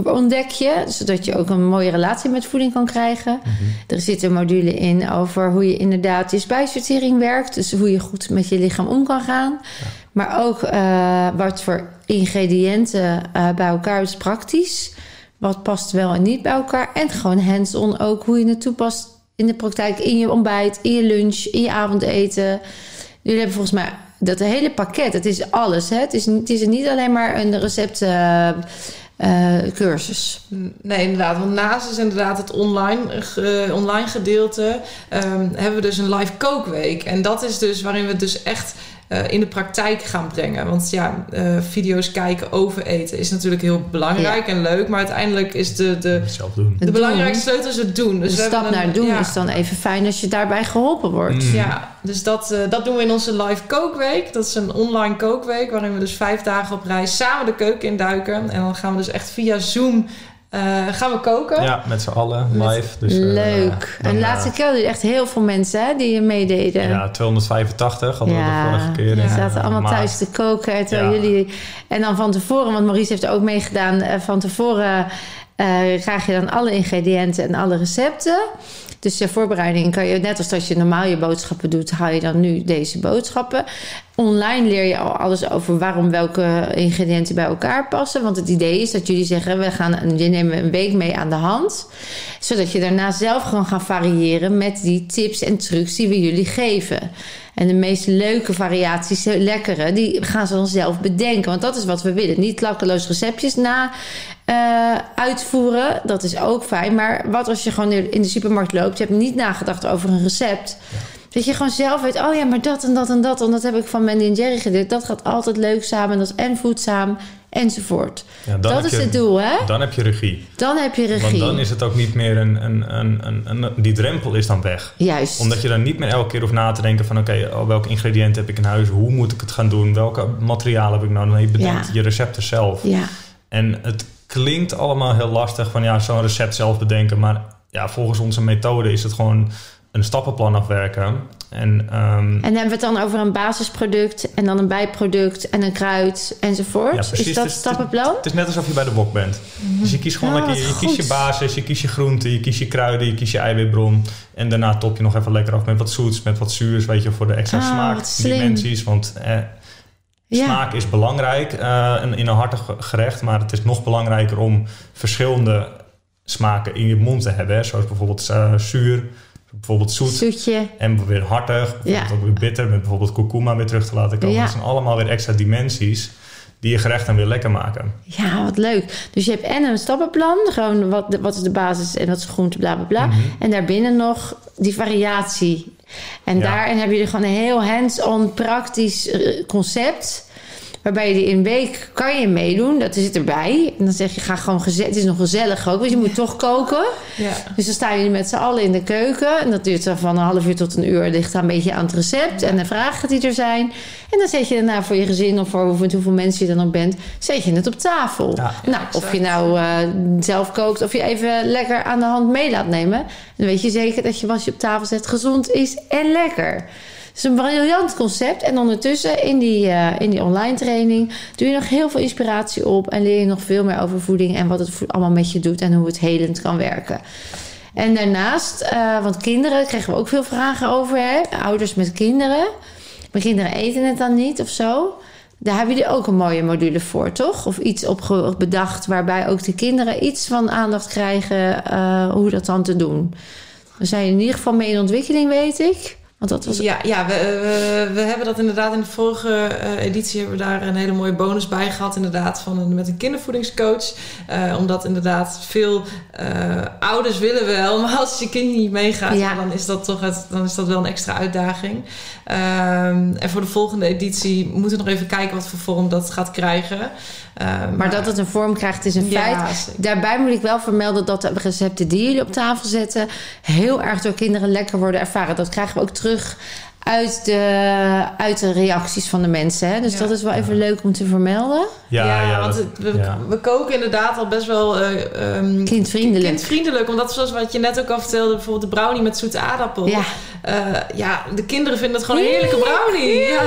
ontdek je. Zodat je ook een mooie relatie met voeding kan krijgen. Er zit een module in over hoe je inderdaad je spijsvertering werkt. Dus hoe je goed met je lichaam om kan gaan. Maar ook eh, wat voor ingrediënten eh, bij elkaar is praktisch. Wat past wel en niet bij elkaar. En gewoon hands-on ook hoe je het toepast in de praktijk. In je ontbijt, in je lunch, in je avondeten. Jullie hebben volgens mij dat hele pakket. Het is alles. Hè? Het, is, het is niet alleen maar een recept... eh, eh, cursus. Nee, inderdaad. Want naast is inderdaad het online, online gedeelte... ehm, hebben we dus een live kookweek. En dat is dus waarin we dus echt in de praktijk gaan brengen. Want ja, eh, video's kijken over eten is natuurlijk heel belangrijk en leuk. Maar uiteindelijk is de, de, Het zelf doen. de belangrijkste sleutel is het doen. Dus de stap naar doen ja. is dan even fijn als je daarbij geholpen wordt. Mm. Ja, dus dat, eh, dat doen we in onze live kookweek. Dat is een online kookweek waarin we dus vijf dagen op reis samen de keuken induiken. En dan gaan we dus echt via Zoom eh, gaan we koken. Ja, met z'n allen live. Dus, eh, Leuk. dan, en eh, laatste keer hadden echt heel veel mensen hè, die je meededen. Ja, 285 hadden we Ja, de vorige keer. die in, zaten eh, allemaal maart. thuis te koken. Terwijl Ja. jullie... En dan van tevoren, want Maurice heeft er ook meegedaan... eh, van tevoren eh, krijg je dan alle ingrediënten en alle recepten. Dus de voorbereiding kan je... Net als dat je normaal je boodschappen doet... haal je dan nu deze boodschappen. Online leer je al alles over waarom welke ingrediënten bij elkaar passen. Want het idee is dat jullie zeggen... we gaan, je nemen een week mee aan de hand. Zodat je daarna zelf gewoon gaat variëren... met die tips en trucs die we jullie geven. En de meest leuke variaties, de lekkere, die gaan ze dan zelf bedenken. Want dat is wat we willen. Niet klakkeloos receptjes na eh, uitvoeren. Dat is ook fijn. Maar wat als je gewoon in de supermarkt loopt, je hebt niet nagedacht over een recept. Dat je gewoon zelf weet, oh ja, maar dat en dat en dat. En dat heb ik van Mandy en Jerry geleerd. Dat gaat altijd leuk samen. Dat is en voedzaam enzovoort. Ja, dat is je- het doel, hè? Dan heb je regie. Dan heb je regie. Want dan is het ook niet meer een, een, een, een, een- Die drempel is dan weg. Juist. Omdat je dan niet meer elke keer hoeft na te denken van... oké, oh, welke ingrediënten heb ik in huis? Hoe moet ik het gaan doen? Welke materialen heb ik nodig? Nee, je bedenkt Ja. je recepten zelf. Ja, En het klinkt allemaal heel lastig van ja, zo'n recept zelf bedenken. Maar ja, volgens onze methode is het gewoon een stappenplan afwerken. En ehm, En hebben we het dan over een basisproduct en dan een bijproduct en een kruid enzovoort? Ja, precies. Is dat Het stappenplan? het is net alsof je bij de wok bent. Dus je kiest gewoon Oh, lekker, je wat kiest je basis, je kiest je groenten, je kiest je kruiden, je kiest je eiwitbron. En daarna top je nog even lekker af met wat zoets, met wat zuurs, weet je, voor de extra Ah, smaakdimensies. Want eh, Ja. Smaak is belangrijk eh, in- een hartig gerecht, maar het is nog belangrijker om verschillende smaken in je mond te hebben. Hè? Zoals bijvoorbeeld eh, zuur, bijvoorbeeld zoet Zoetje. en weer hartig. Bijvoorbeeld Ja. ook weer bitter met bijvoorbeeld kurkuma weer terug te laten komen. Ja. Dat zijn allemaal weer extra dimensies die je gerecht dan weer lekker maken. Ja, wat leuk. Dus je hebt en een stappenplan, gewoon wat, wat is de basis en wat is groente, bla bla bla. Mhm. En daarbinnen nog die variatie. En Ja. daarin hebben jullie gewoon een heel hands-on praktisch eh, concept. Waarbij je die in een week kan je meedoen, dat zit erbij. En dan zeg je, ga gewoon gezellig. Het is nog gezellig ook, want je moet toch koken. Ja. Dus dan staan jullie met z'n allen in de keuken. En dat duurt dan van een half uur tot een uur. Ligt daar een beetje aan het recept en de vragen die er zijn. En dan zet je daarna voor je gezin of voor hoeveel, hoeveel mensen je dan ook bent, zet je het op tafel. Ja. nou, of je nou eh, zelf kookt of je even lekker aan de hand mee laat nemen. Dan weet je zeker dat je wat je op tafel zet gezond is en lekker. Het is een briljant concept. En ondertussen in die, eh, in die online training doe je nog heel veel inspiratie op. En leer je nog veel meer over voeding en wat het allemaal met je doet en hoe het helend kan werken. En daarnaast, eh, want kinderen kregen we ook veel vragen over, hè? ouders met kinderen. Mijn kinderen eten het dan niet of zo. Daar hebben jullie ook een mooie module voor, toch? Of iets op bedacht waarbij ook de kinderen iets van aandacht krijgen uh, hoe dat dan te doen. We zijn in ieder geval mee in ontwikkeling, weet ik. Want dat was... Ja, ja we, we, we, hebben dat inderdaad in de vorige uh, editie hebben we daar een hele mooie bonus bij gehad. Inderdaad, van een, met een kindervoedingscoach. Uh, omdat inderdaad veel uh, ouders willen wel, maar als je kind niet meegaat, ja. dan is dat toch het, dan is dat wel een extra uitdaging. Ehm, en voor de volgende editie moeten we nog even kijken wat voor vorm dat gaat krijgen. maar, maar, dat het een vorm krijgt is een ja, feit. Daarbij moet ik wel vermelden dat de recepten die jullie op tafel zetten... heel erg door kinderen lekker worden ervaren. Dat krijgen we ook terug uit de, uit de reacties van de mensen. Hè? Dus dat is wel even leuk om te vermelden. Ja, ja, ja want we, we, koken inderdaad al best wel uh, um, kindvriendelijk. kindvriendelijk. Omdat zoals wat je net ook al vertelde, bijvoorbeeld de brownie met zoete aardappel. Ja, uh, ja de kinderen vinden het gewoon een heerlijke brownie. Ja.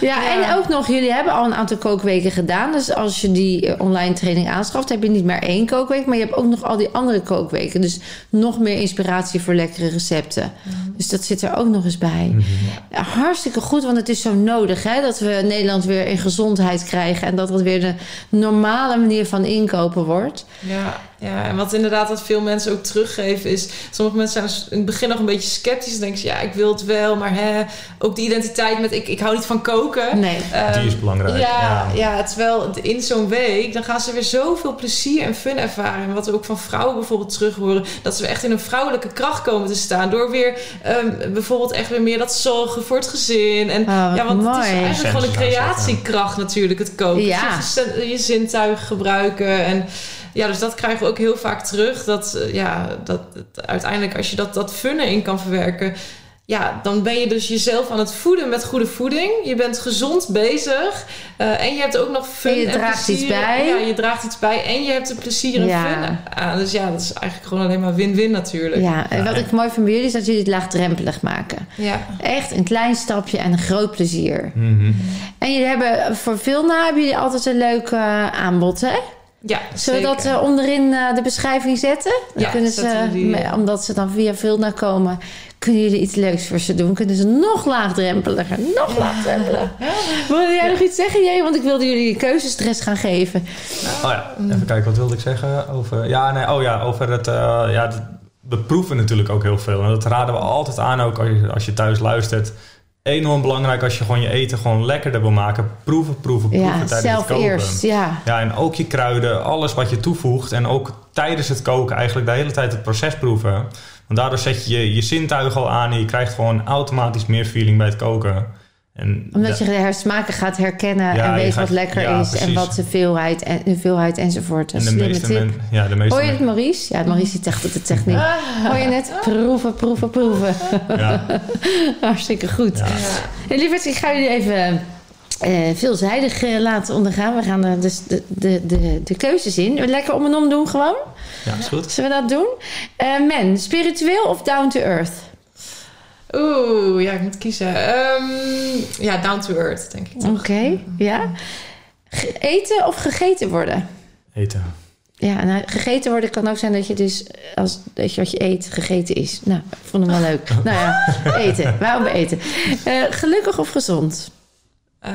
ja, en ook nog, jullie hebben al een aantal kookweken gedaan. Dus als je die eh, online training aanschaft, heb je niet maar één kookweek. Maar je hebt ook nog al die andere kookweken. Dus nog meer inspiratie voor lekkere recepten. Mhm. Dus dat zit er ook nog eens bij. Mhm. Hartstikke goed, want het is zo nodig hè, dat we Nederland weer in gezondheid krijgen. En dat het weer de normale manier van inkopen wordt. Ja, ja, en wat inderdaad wat veel mensen ook teruggeven is... sommige mensen zijn in het begin nog een beetje sceptisch. Dan denken ze, ja, ik wil het wel, maar hè, ook die identiteit met... ik, ik hou niet van koken. Nee. Um, die is belangrijk. Ja, ja. ja terwijl in zo'n week... dan gaan ze weer zoveel plezier en fun ervaren. En wat we ook van vrouwen bijvoorbeeld terug horen... dat ze weer echt in een vrouwelijke kracht komen te staan. Door weer um, bijvoorbeeld echt weer meer dat zorgen voor het gezin. En oh, ja, want mooi. het is eigenlijk gewoon een creatiekracht natuurlijk, het koken. Ja. Dus je, je zintuigen gebruiken en ja, dus dat krijgen we ook heel vaak terug. Dat, uh, ja, dat, dat, uiteindelijk als je dat, dat funnen in kan verwerken... Ja, dan ben je dus jezelf aan het voeden met goede voeding. Je bent gezond bezig. Uh, en je hebt ook nog fun en je en draagt plezier. iets bij. Ja, je draagt iets bij. En je hebt er plezier en Ja. fun aan. Dus ja, dat is eigenlijk gewoon alleen maar win-win natuurlijk. Ja, en wat ik mooi vind bij jullie is dat jullie het laagdrempelig maken. Ja. Echt een klein stapje en een groot plezier. Mhm. En jullie hebben voor Vilna hebben jullie altijd een leuk eh, aanbod, hè? Ja, Zullen we dat eh, onderin eh, de beschrijving zetten? Dan Ja, kunnen ze, die, eh. omdat ze dan via Vilna komen, kunnen jullie iets leuks voor ze doen. Kunnen ze nog laagdrempeliger, nog laagdrempeliger. Wilde jij nog iets zeggen, jij? Want ik wilde jullie keuzestress gaan geven. Oh ja, even kijken, wat wilde ik zeggen over... Ja, nee, oh ja, over het... eh, ja, we proeven natuurlijk ook heel veel. En dat raden we altijd aan, ook als je, als je thuis luistert. Enorm belangrijk als je gewoon je eten gewoon lekkerder wil maken. Proeven, proeven, proeven Ja, tijdens zelf het koken. eerst. Ja. Ja, en ook je kruiden, alles wat je toevoegt. En ook tijdens het koken eigenlijk de hele tijd het proces proeven. Want daardoor zet je je, je zintuigen al aan en je krijgt gewoon automatisch meer feeling bij het koken. En Omdat je de smaken gaat herkennen Ja, en weet gaat- wat lekker ja, is. En wat de veelheid, en, de veelheid enzovoort. Een en de meeste, tip. men- ja, de meeste Hoor je het, Maurice? Ja, Maurice zit echt op de techniek. Hoor je het? Proeven, proeven, proeven. ja, Hartstikke goed. ja. En lieverd, ik ga jullie even eh, veelzijdig eh, laten ondergaan. We gaan er dus de, de, de, de keuzes in. Lekker om en om doen gewoon. ja, is goed. Zullen we dat doen? Eh, men, spiritueel of down to earth? Oeh, ja, ik moet kiezen. Ehm, ja, down to earth, denk ik. toch? Oké, ja. Ge- eten of gegeten worden? Eten. Ja, nou, gegeten worden kan ook zijn dat je dus als dat je wat je eet gegeten is. Nou, ik vond hem wel leuk. nou ja, eten. Waarom eten? Eh, gelukkig of gezond? Eh,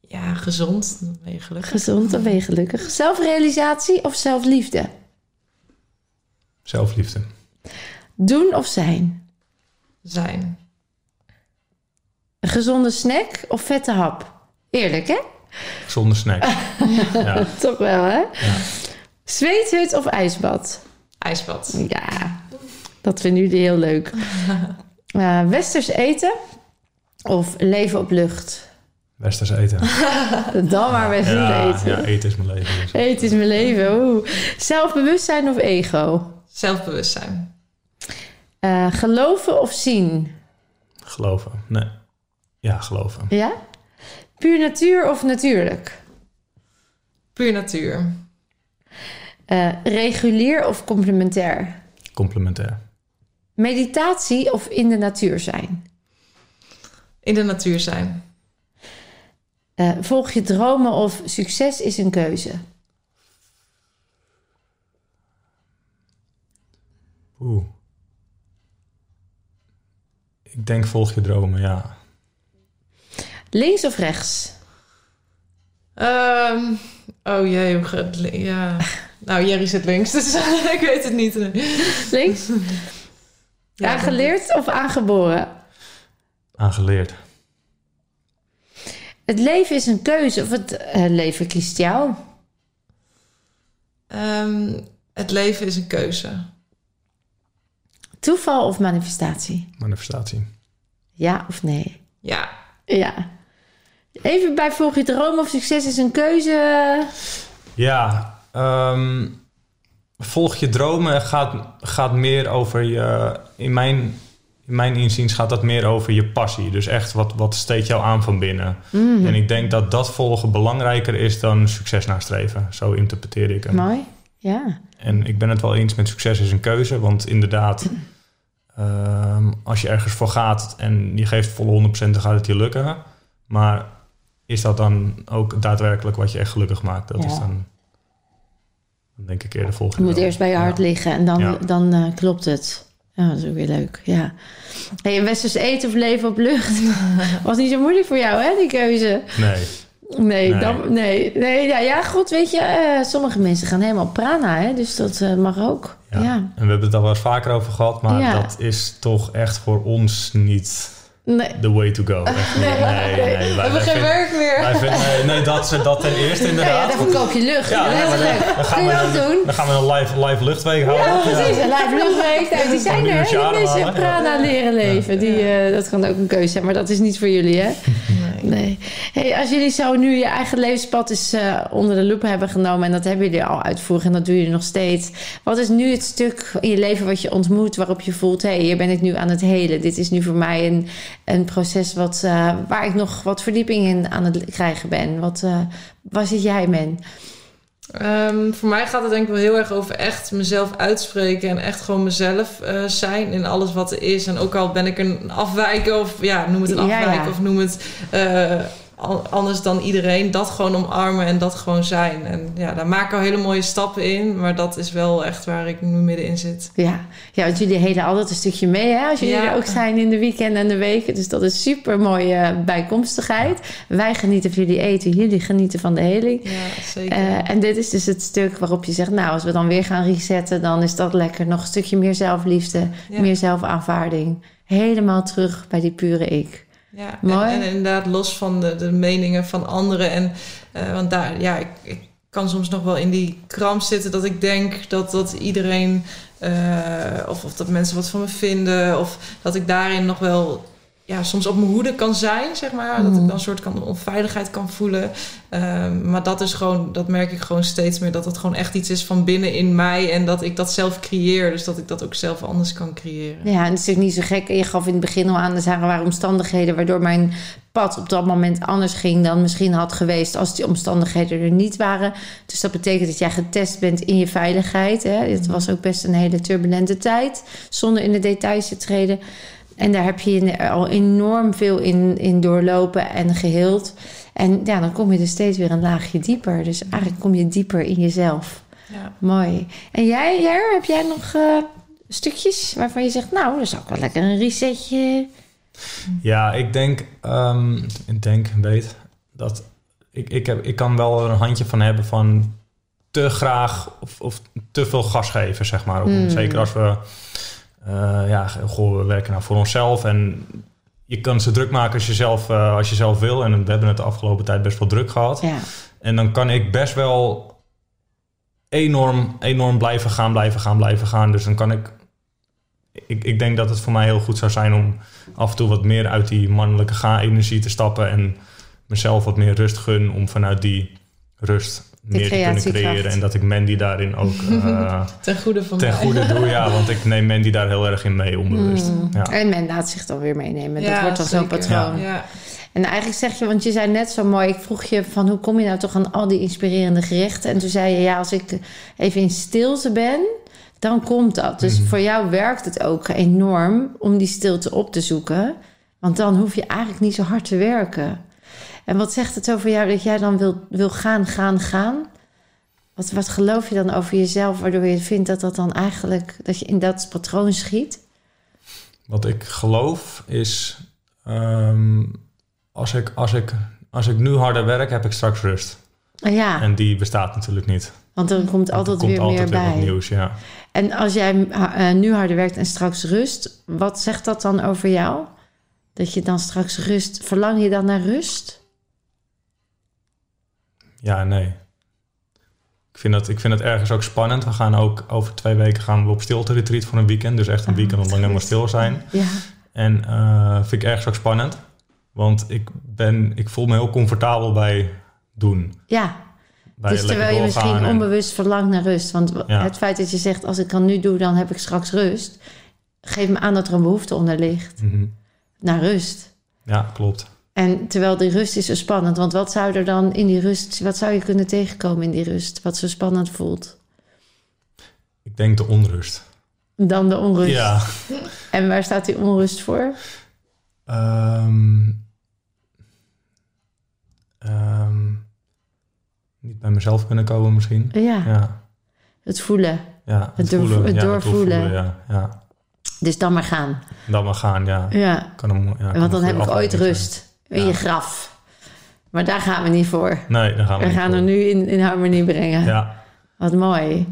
ja, gezond. Dan ben je gelukkig. Gezond of ben je gelukkig? Zelfrealisatie of zelfliefde? Zelfliefde. Doen of zijn? Zijn. Een gezonde snack of vette hap? Eerlijk, hè? Zonder snack. ja. Toch wel, hè? Ja. Zweethut of ijsbad? IJsbad. Ja, dat vinden jullie heel leuk. Eh, westers eten of leven op lucht? Westers eten. Dan maar westers Ja, eten. ja, eten is mijn leven. dus. Eten is mijn leven. Oeh. Zelfbewustzijn of ego? Zelfbewustzijn. Eh, geloven of zien? Geloven. Nee. Ja, geloven. Ja? Puur natuur of natuurlijk? Puur natuur. Eh, regulier of complementair? Complementair. Meditatie of in de natuur zijn? In de natuur zijn. Eh, volg je dromen of succes is een keuze? Oeh. Ik denk volg je dromen, ja. Links of rechts? Ehm, oh jee, hoe gaat het li- Ja. Nou, Jerry zit links, dus ik weet het niet. Links? Ja, Aangeleerd of aangeboren? Aangeleerd. Het leven is een keuze of het leven kiest jou. Ehm, het leven is een keuze. Toeval of manifestatie? Manifestatie. Ja of nee? Ja. Ja. Even bij volg je droom of succes is een keuze. Ja, ehm, volg je dromen gaat, gaat meer over je... In mijn, in mijn inziens gaat dat meer over je passie. Dus echt, wat, wat steekt jou aan van binnen? Mhm. En ik denk dat dat volgen belangrijker is dan succes nastreven. Zo interpreteer ik hem. Mooi. Ja. En ik ben het wel eens met succes is een keuze. Want inderdaad, ehm, als je ergens voor gaat en je geeft volle 100%, dan gaat het je lukken. Maar is dat dan ook daadwerkelijk wat je echt gelukkig maakt? Dat Ja. is dan, dan denk ik eerder volg Je moet eerst bij je hart Ja. liggen en dan, Ja. dan eh, klopt het. Ja, dat is ook weer leuk. Ja. Hey, westers eten of leven op lucht was niet zo moeilijk voor jou, hè, die keuze? Nee, Nee, Nee. Dan, nee, nee ja, ja, goed, weet je, eh, sommige mensen gaan helemaal prana, hè, dus dat eh, mag ook. ja. Ja. En we hebben het al wel eens vaker over gehad, maar Ja. dat is toch echt voor ons niet Nee. the way to go. Echt. Nee, nee, nee. We hebben geen werk meer. wij vinden- nee, dat, dat ten eerste Ja, ja, inderdaad. dan je lucht. Ja, dat nee, is maar dan, gaan we doen. dan gaan we een live, live luchtweek houden. Ja, precies. Een live luchtweek. Nou, die zijn er, hè? Die mensen prana leren leven. Die, eh, dat kan ook een keuze zijn, maar dat is niet voor jullie, hè? Nee. Hey, als jullie zo nu je eigen levenspad eens eh, onder de loep hebben genomen... en dat hebben jullie al uitvoerig en dat doen jullie nog steeds... wat is nu het stuk in je leven wat je ontmoet... waarop je voelt, hé, hey, hier ben ik nu aan het helen. Dit is nu voor mij een, een proces wat, eh, waar ik nog wat verdieping in aan het krijgen ben. Wat, eh, waar zit jij, Men? Ehm, voor mij gaat het denk ik wel heel erg over echt mezelf uitspreken en echt gewoon mezelf eh, zijn in alles wat er is. En ook al ben ik een afwijker of ja, noem het een afwijker ja. of noem het eh, anders dan iedereen, dat gewoon omarmen en dat gewoon zijn. En ja, daar maak ik al hele mooie stappen in, maar dat is wel echt waar ik nu middenin zit. Ja, ja want jullie heden altijd een stukje mee, hè? Als jullie Ja. er ook zijn in de weekend en de weken. Dus dat is super mooie bijkomstigheid. Wij genieten van jullie eten, jullie genieten van de heling. Ja, zeker. Eh, en dit is dus het stuk waarop je zegt, nou, als we dan weer gaan resetten, dan is dat lekker. Nog een stukje meer zelfliefde, Ja. meer zelfaanvaarding. Helemaal terug bij die pure ik. Ja, Mooi. En, en inderdaad los van de, de meningen van anderen. En, eh, want daar, ja, ik, ik kan soms nog wel in die kramp zitten dat ik denk dat, dat iedereen, eh, of, of dat mensen wat van me vinden, of dat ik daarin nog wel ja, soms op mijn hoede kan zijn, zeg maar. Dat ik Mhm. dan een soort kan, onveiligheid kan voelen. Ehm, maar dat is gewoon, dat merk ik gewoon steeds meer, dat het gewoon echt iets is van binnen in mij en dat ik dat zelf creëer. Dus dat ik dat ook zelf anders kan creëren. Ja, en het is ook niet zo gek. Je gaf in het begin al aan, er waren omstandigheden waardoor mijn pad op dat moment anders ging dan misschien had geweest als die omstandigheden er niet waren. Dus dat betekent dat jij getest bent in je veiligheid. Hè? Het was ook best een hele turbulente tijd, zonder in de details te treden. En daar heb je je al enorm veel in, in doorlopen en geheeld. En ja, dan kom je er steeds weer een laagje dieper. Dus eigenlijk kom je dieper in jezelf. Ja. Mooi. En jij, Jer, heb jij nog eh, stukjes waarvan je zegt... nou, dat is ook wel lekker een resetje. Ja, ik denk, ehm, ik denk, weet, dat ik, ik, heb, ik kan wel een handje van hebben van te graag of, of te veel gas geven, zeg maar. Hmm. Zeker als we, eh, ja, goh, we werken nou voor onszelf en je kan ze druk maken als je, zelf, eh, als je zelf wil. En we hebben het de afgelopen tijd best wel druk gehad. Ja. En dan kan ik best wel enorm, enorm blijven gaan, blijven gaan, blijven gaan. Dus dan kan ik, ik... Ik denk dat het voor mij heel goed zou zijn om af en toe wat meer uit die mannelijke ga-energie te stappen. En mezelf wat meer rust gun om vanuit die rust meer te kunnen creëren. En dat ik Mandy daarin ook eh, Ten goede van ten mij. goede doe. Ja, want ik neem Mandy daar heel erg in mee, onbewust. Mm. Ja. En men laat zich dan weer meenemen. dat wordt dan zo'n patroon. Ja. En eigenlijk zeg je, want je zei net zo mooi... ik vroeg je van hoe kom je nou toch aan al die inspirerende gerechten? En toen zei je, ja, als ik even in stilte ben... dan komt dat. Dus Mhm. voor jou werkt het ook enorm om die stilte op te zoeken. Want dan hoef je eigenlijk niet zo hard te werken. En wat zegt het over jou dat jij dan wil, wil gaan, gaan, gaan? Wat, wat geloof je dan over jezelf, waardoor je vindt dat dat dan eigenlijk, dat je in dat patroon schiet? Wat ik geloof is, ehm, als, ik, als, ik, als ik nu harder werk, heb ik straks rust. Ah, Ja, En die bestaat natuurlijk niet. want er komt altijd er komt weer altijd meer weer wat bij. nieuws, ja. En als jij eh, nu harder werkt en straks rust, wat zegt dat dan over jou? Dat je dan straks rust, verlang je dan naar rust? Ja nee. Ik vind, dat, ik vind dat ergens ook spannend. We gaan ook over twee weken gaan we op stilte retreat voor een weekend. Dus echt een Ah, weekend lang helemaal goed. stil zijn. Ja, En eh vind ik ergens ook spannend. Want ik, ben, ik voel me heel comfortabel bij doen. ja. Bij dus terwijl je misschien en- onbewust verlangt naar rust. Want Ja. het feit dat je zegt, als ik kan nu doe, dan heb ik straks rust. Geeft me aan dat er een behoefte onder ligt. Mhm. Naar rust. Ja, klopt. En terwijl die rust is zo spannend. Want wat zou er dan in die rust, wat zou je kunnen tegenkomen in die rust? Wat zo spannend voelt? Ik denk de onrust. Dan de onrust. Ja. En waar staat die onrust voor? Ehm, ehm, niet bij mezelf kunnen komen misschien. Ja, Ja, het voelen. ja Het doorvo- het ja, doorvoelen. Ja, ja. Dus dan maar gaan. Dan maar gaan, ja. Ja, Kan hem, ja kan want dan heb ik ooit rust. In Ja. je graf. Maar daar gaan we niet voor. Nee, dan gaan we We gaan voor. er nu in, in harmonie brengen. Ja, Wat mooi.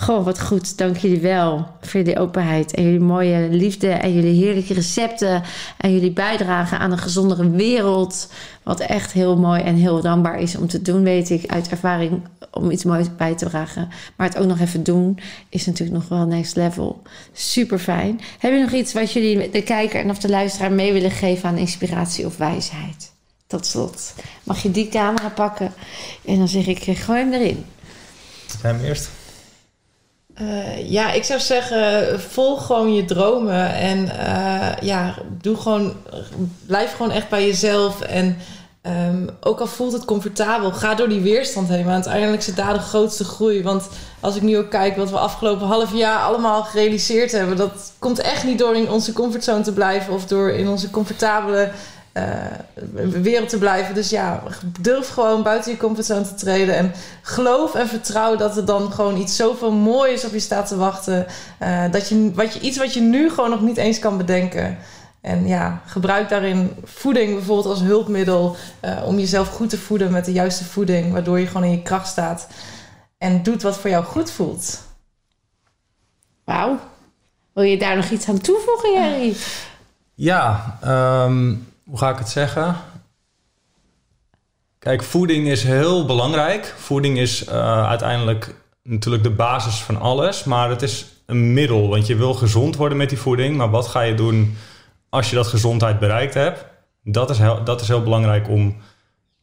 Goh, wat goed. Dank jullie wel voor jullie openheid en jullie mooie liefde en jullie heerlijke recepten en jullie bijdrage aan een gezondere wereld. Wat echt heel mooi en heel dankbaar is om te doen, weet ik uit ervaring om iets moois bij te dragen. Maar het ook nog even doen is natuurlijk nog wel next level. Super fijn. Heb je nog iets wat jullie de kijker en of de luisteraar mee willen geven aan inspiratie of wijsheid? Tot slot. Mag je die camera pakken en dan zeg ik, eh, gooi hem erin. zijn eerst. Eh, ja, ik zou zeggen, volg gewoon je dromen. En eh, ja, doe gewoon, blijf gewoon echt bij jezelf. En ehm, ook al voelt het comfortabel, ga door die weerstand heen. Want uiteindelijk zit daar de grootste groei. Want als ik nu ook kijk wat we afgelopen half jaar allemaal gerealiseerd hebben, dat komt echt niet door in onze comfortzone te blijven of door in onze comfortabele eh, wereld te blijven. Dus ja, durf gewoon buiten je comfortzone te treden. En geloof en vertrouw dat er dan gewoon iets zoveel moois op je staat te wachten. eh, dat je, wat je, iets wat je nu gewoon nog niet eens kan bedenken. En ja, gebruik daarin voeding bijvoorbeeld als hulpmiddel. eh, om jezelf goed te voeden met de juiste voeding. Waardoor je gewoon in je kracht staat. En doet wat voor jou goed voelt. Wauw. Wil je daar nog iets aan toevoegen, Jerry? Ja, ehm, hoe ga ik het zeggen? Kijk, voeding is heel belangrijk. Voeding is eh, uiteindelijk natuurlijk de basis van alles. Maar het is een middel, want je wil gezond worden met die voeding. Maar wat ga je doen als je dat gezondheid bereikt hebt? Dat is, heel, dat is heel belangrijk om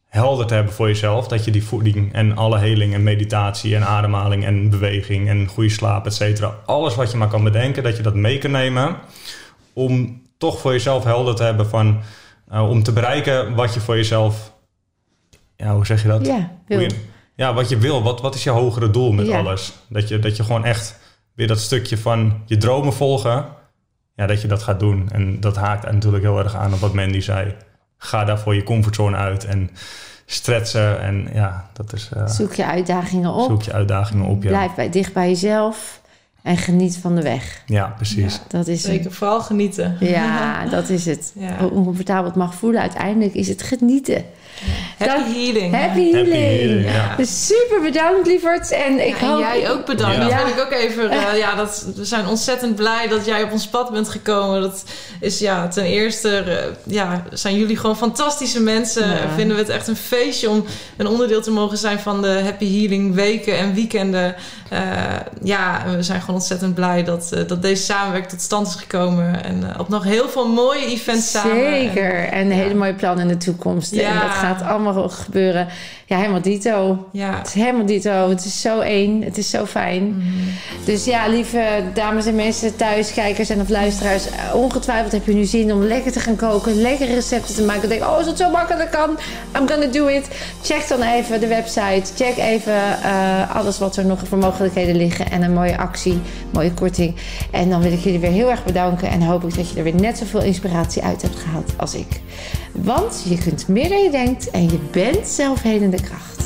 helder te hebben voor jezelf. Dat je die voeding en alle heling en meditatie en ademhaling en beweging en goede slaap, et cetera. Alles wat je maar kan bedenken, dat je dat mee kan nemen. Om toch voor jezelf helder te hebben van... eh, om te bereiken wat je voor jezelf... Ja, hoe zeg je dat? Ja, Hoe wil. je- ja, wat je wil. Wat, wat is je hogere doel met Ja. alles? Dat je, dat je gewoon echt weer dat stukje van je dromen volgen... Ja, dat je dat gaat doen. En dat haakt natuurlijk heel erg aan op wat Mandy zei. Ga daar voor je comfortzone uit en stretchen. En ja, dat is... eh, Zoek je uitdagingen op. zoek je uitdagingen op. Ja, Blijf bij, dicht bij jezelf. En geniet van de weg. ja precies. Dat is het. Zeker, vooral genieten. Ja, dat is het. Ja. Hoe oncomfortabel het mag voelen, uiteindelijk is het genieten. Happy healing. Happy healing. healing, ja. Dus super bedankt, lieverd. En ik Ja, en hoop... jij ook bedankt. Ja. Dat ik ook even. eh, ja, dat, we zijn ontzettend blij dat jij op ons pad bent gekomen. Dat is ja, ten eerste eh, ja, zijn jullie gewoon fantastische mensen. Ja. En Vinden we het echt een feestje om een onderdeel te mogen zijn van de Happy Healing weken en weekenden. Eh, ja, en we zijn gewoon ontzettend blij dat, eh, dat deze samenwerking tot stand is gekomen. En op nog heel veel mooie events samen. Zeker. En, hele mooie plannen in de toekomst. En Ja. dat gaat allemaal gebeuren. Ja, helemaal dito. Ja. Het is helemaal dito. Het is zo één. Het is zo fijn. Dus ja, lieve dames en mensen thuis, kijkers en of luisteraars. eh, Ongetwijfeld heb je nu zin om lekker te gaan koken. Lekkere recepten te maken. Denk, oh, als het zo makkelijk kan. I'm gonna do it. Check dan even de website. Check even eh, alles wat er nog voor mogelijkheden liggen. En een mooie actie, mooie korting. En dan wil ik jullie weer heel erg bedanken. En hoop ik dat je er weer net zoveel inspiratie uit hebt gehaald als ik. Want je kunt meer dan je denkt. En je bent zelfhelende kracht.